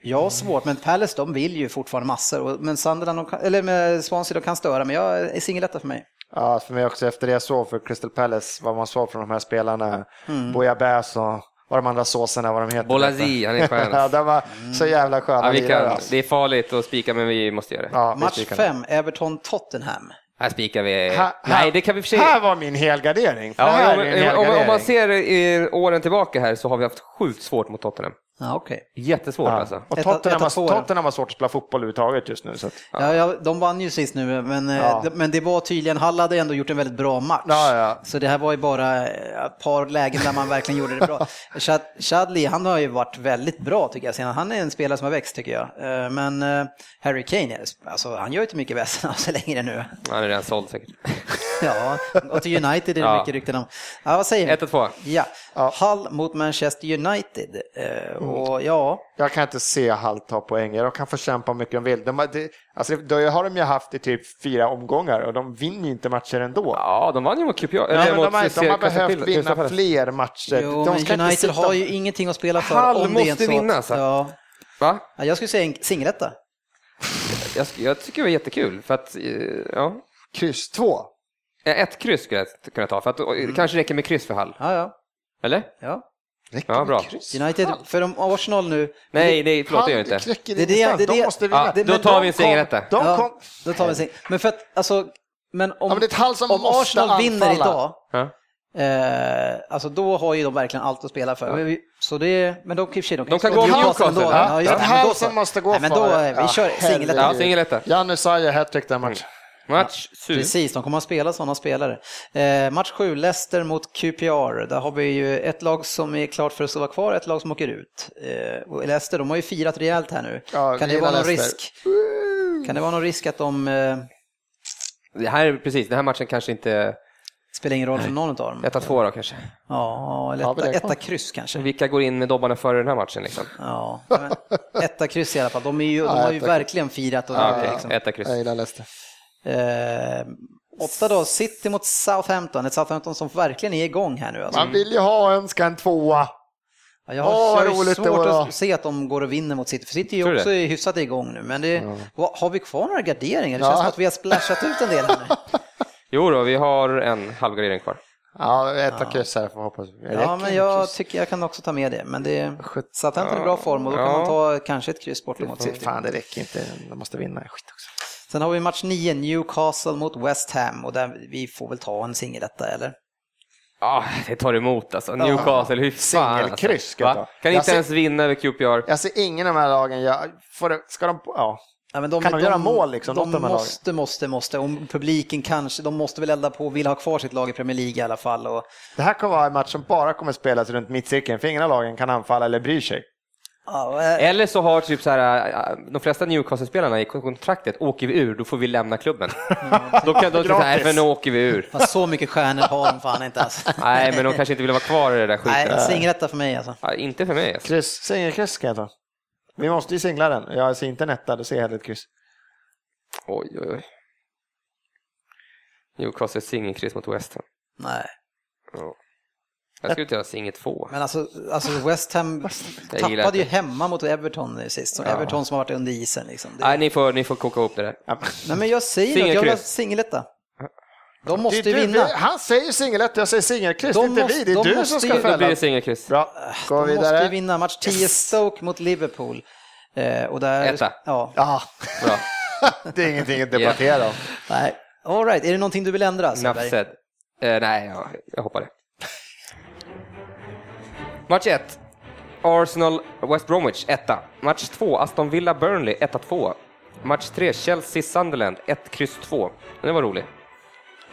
Ja, svårt, men Palace de vill ju fortfarande massor. Men Sunderland, kan, eller med Swansea, de kan störa, men jag är singeletta för mig. Ja, för mig också efter det jag såg för Crystal Palace, vad man såg från de här spelarna, Mm. Bouillabaisse och vad de andra såserna, vad de heter. Bolazi, han är skön. ja, de var så jävla sköna Ja, vi lirare, kan, alltså. det är farligt att spika, men vi måste göra det. Ja, Match spikar. 5, Everton-Tottenham. Här spikar vi. Här- Nej, det kan vi för. Här var min helgardering. Ja, om, om, om, man ser i åren tillbaka här så har vi haft sjukt svårt mot Tottenham. Ja, okej. Jättesvårt Ja. alltså. Och Ett- Tottenham, ett två har. Tottenham har svårt att spela fotboll överhuvudtaget just nu. Så att, Ja. Ja, de vann ju sist nu, men, eh, Ja. men det var tydligen, Hall hade ändå gjort en väldigt bra match. Ja, ja. Så det här var ju bara eh, ett par lägen där man verkligen gjorde det bra. Chad, Chadley, han har ju varit väldigt bra tycker jag. Han är en spelare som har växt tycker jag. Eh, Men Harry Kane, alltså, han gör ju inte mycket väsen av sig längre nu. Han är redan såld säkert. Ja, och till United är det ja. mycket rykten om. Ja, vad säger ni? 1-2. Ja. ja. Hull mot Manchester United. Eh, mm. och ja. Jag kan inte se Hull ta poänger. De kan få kämpa hur mycket de vill. De, det, alltså, det har de ju haft i typ fyra omgångar och de vinner ju inte matcher ändå. Ja, de vann ju mot QPR. Ja, men de, har, de har behövt vinna fler matcher. Jo, men United har ju ingenting att spela för. Hull måste vinna. Så. Ja. Va? Ja, jag skulle säga en singeletta. Jag, jag, tycker det var jättekul för att, eh, ja. Kryss 2. Ett kryss skulle jag kunna ta för att eh, det kanske räcker med kryss för Hall. Ja, ja. Eller? ja. Räcker Ja, bra. kryss? United, för de Arsenal nu, Nej, nej, förlåt det gör inte. Det är det- det det- De måste vinna. Ja, det- då tar vi en kom- singeletta. De Ja. då tar vi en sing. Men för att, alltså, men om, Ja, men det är ett Hall som om Arsenal vinner anfalla. idag, Ja. eh, alltså då har ju de verkligen allt att spela för. Så det, men de, de, De kan gå Newcastle Newcastle, ändå. ja. Ja, det, ett då så. som måste gå Nej, men då, eh, vi kör Ja, singeletta. Ja. Janne Saja hattrick den matchen. Match 7. Precis, de kommer att spela sådana spelare. Eh, match 7, Leicester mot QPR. Där har vi ju ett lag som är klart för att vara kvar, ett lag som åker ut. Eh, Leicester, de har ju firat rejält här nu. Ja, kan det vara någon Leicester. risk? Kan det vara någon risk att de eh, Det här, precis, den här matchen kanske inte... spelar ingen roll för någon av dem? 1-2 då kanske. Ja, eller etta, etta kryss kanske. Vilka går in med dobbarna före den här matchen liksom? Ja, men etta kryss i alla fall. De, är ju, de har ju etta verkligen firat. Och Ja, okej, liksom. etta kryss. Jag gillar Leicester. Eh, åtta då, City mot Southampton. Ett Southampton som verkligen är igång här nu. Alltså. Man vill ju ha en, ska en tvåa. Ja, jag har, Åh, roligt det svårt att se att de går och vinner mot City, för City är ju också hyfsat igång nu. Men det, vad- har vi kvar några garderingar? Det Ja. känns som att vi har splashat ut en del här nu. Jo då, vi har en halvgardering kvar. Ja, etta kryss här får jag hoppas. Det Ja, men jag kryss. tycker jag kan också ta med det. Men det, Sjut- Southampton är i bra form och då kan Ja. man ta kanske ett kryss bort mot City. Fan, det räcker inte. De måste vinna. Skit också. Sen har vi match 9, Newcastle mot West Ham och där vi får väl ta en singeletta eller? Ja, det tar emot alltså. Newcastle, hur fan Singelkryss alltså. Kan inte ser- ens vinna över QPR. Jag ser ingen av de här lagen. Jag, får det, ska de, ja. Ja, men de, Kan de göra mål, liksom, De de måste, måste, måste. Om publiken kanske, de måste väl elda på och vill ha kvar sitt lag i Premier League i alla fall. Och, Det här kommer vara en match som bara kommer spelas runt mittcirkeln. För ingen av lagen kan anfalla eller bryr sig. Eh, Eller så har typ så här, äh, de flesta Newcastle-spelarna i kontraktet, åker vi ur, då får vi lämna klubben. då kan de säga, nej men nu åker vi ur. fast så mycket stjärnor har de fan inte alltså. Nej, men de kanske inte vill vara kvar i det där Nej, skiten. singeletta för mig alltså. Ja, inte för mig alltså. Kryss, singelkryss ska jag ta. Vi måste ju singla den. Jag ser inte en etta, då ser jag hellre ett kryss. Oj, oj, oj. Newcastle singelkryss mot West Ham. Nej. Ja. Jag skulle inte göra singel två. Men alltså, alltså West Ham tappade ju hemma mot Everton sist. Så Everton som har varit under isen liksom. Det, Nej, ni får, ni får koka ihop det där. Nej men jag säger att jag vill ha singeletta. De måste du, vinna. vi- Han säger singeletta, jag säger singelkryss. De Det är inte måste- vi, det är de du måste som ska ju- Då blir fälla. det singelkryss. Bra, gå De måste ju vidare. vinna match 10 Stoke mot Liverpool. Eh, och där, Etta. Ja, Ja, Bra. det är ingenting att debattera om. nej. All right. är det någonting du vill ändra? Said. Eh, nej, jag, jag hoppar det. Match 1. Arsenal West Bromwich 1. Match 2. Aston Villa Burnley 1-2. Match 3. Chelsea Sunderland 1, kryss 2. Den var rolig.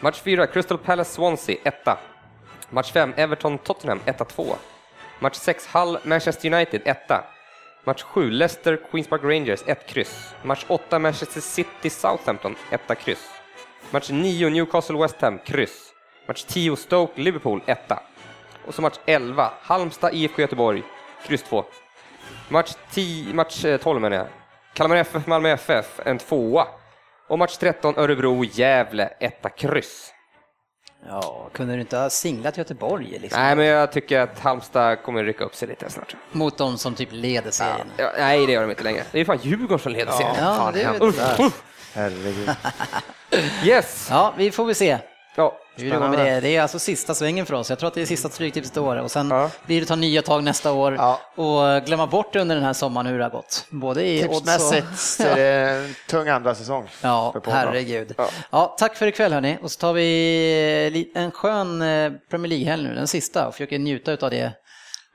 Match 4. Crystal Palace Swansea 1. Match 5. Everton Tottenham 1-2. Match 6. Hull Manchester United 1. Match 7. Leicester Queens Park Rangers 1, kryss. Match 8. Manchester City Southampton 1, kryss. Match 9 Newcastle West Ham, kryss. Match 10 Stoke Liverpool, 1. Och så match 11 Halmstad IFK Göteborg, kryss 2. Match, 10, match eh, 12 menar jag. Kalmar FF Malmö FF, en tvåa. Och match 13 Örebro Gävle, 1 kryss. Ja, kunde du inte ha singlat Göteborg liksom? Nej, men jag tycker att Halmstad kommer rycka upp sig lite snart. Mot de som typ leder serien. Ja, nej, det gör de inte längre. Det är fan Djurgården som leder serien. Ja, fan, det. Uff, uff. Herregud. Yes! ja, vi får väl se Ja. går med det. Det är alltså sista svängen för oss. Jag tror att det är sista Stryktipset i år och sen Ja. blir det ta nya tag nästa år Ja. och glömma bort under den här sommaren hur det har gått. Både i odds och... Tipsmässigt så är det tung andra säsong. Ja, herregud. Ja. Ja. tack för ikväll hörni. Och så tar vi en skön eh, Premier League-helg nu, den sista, och försöker njuta av det.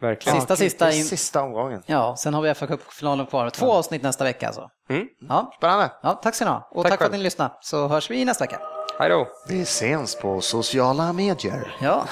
Verkligen. Sista, sista. In... Sista omgången. Ja, sen har vi fa Cup-finalen kvar. Två avsnitt nästa vecka alltså. Mm. Ja, Spännande. ja, tack ska ni ha. Och Tack tack, för att ni lyssnade. Så hörs vi nästa vecka. Hej då! Vi ses på sociala medier. Ja.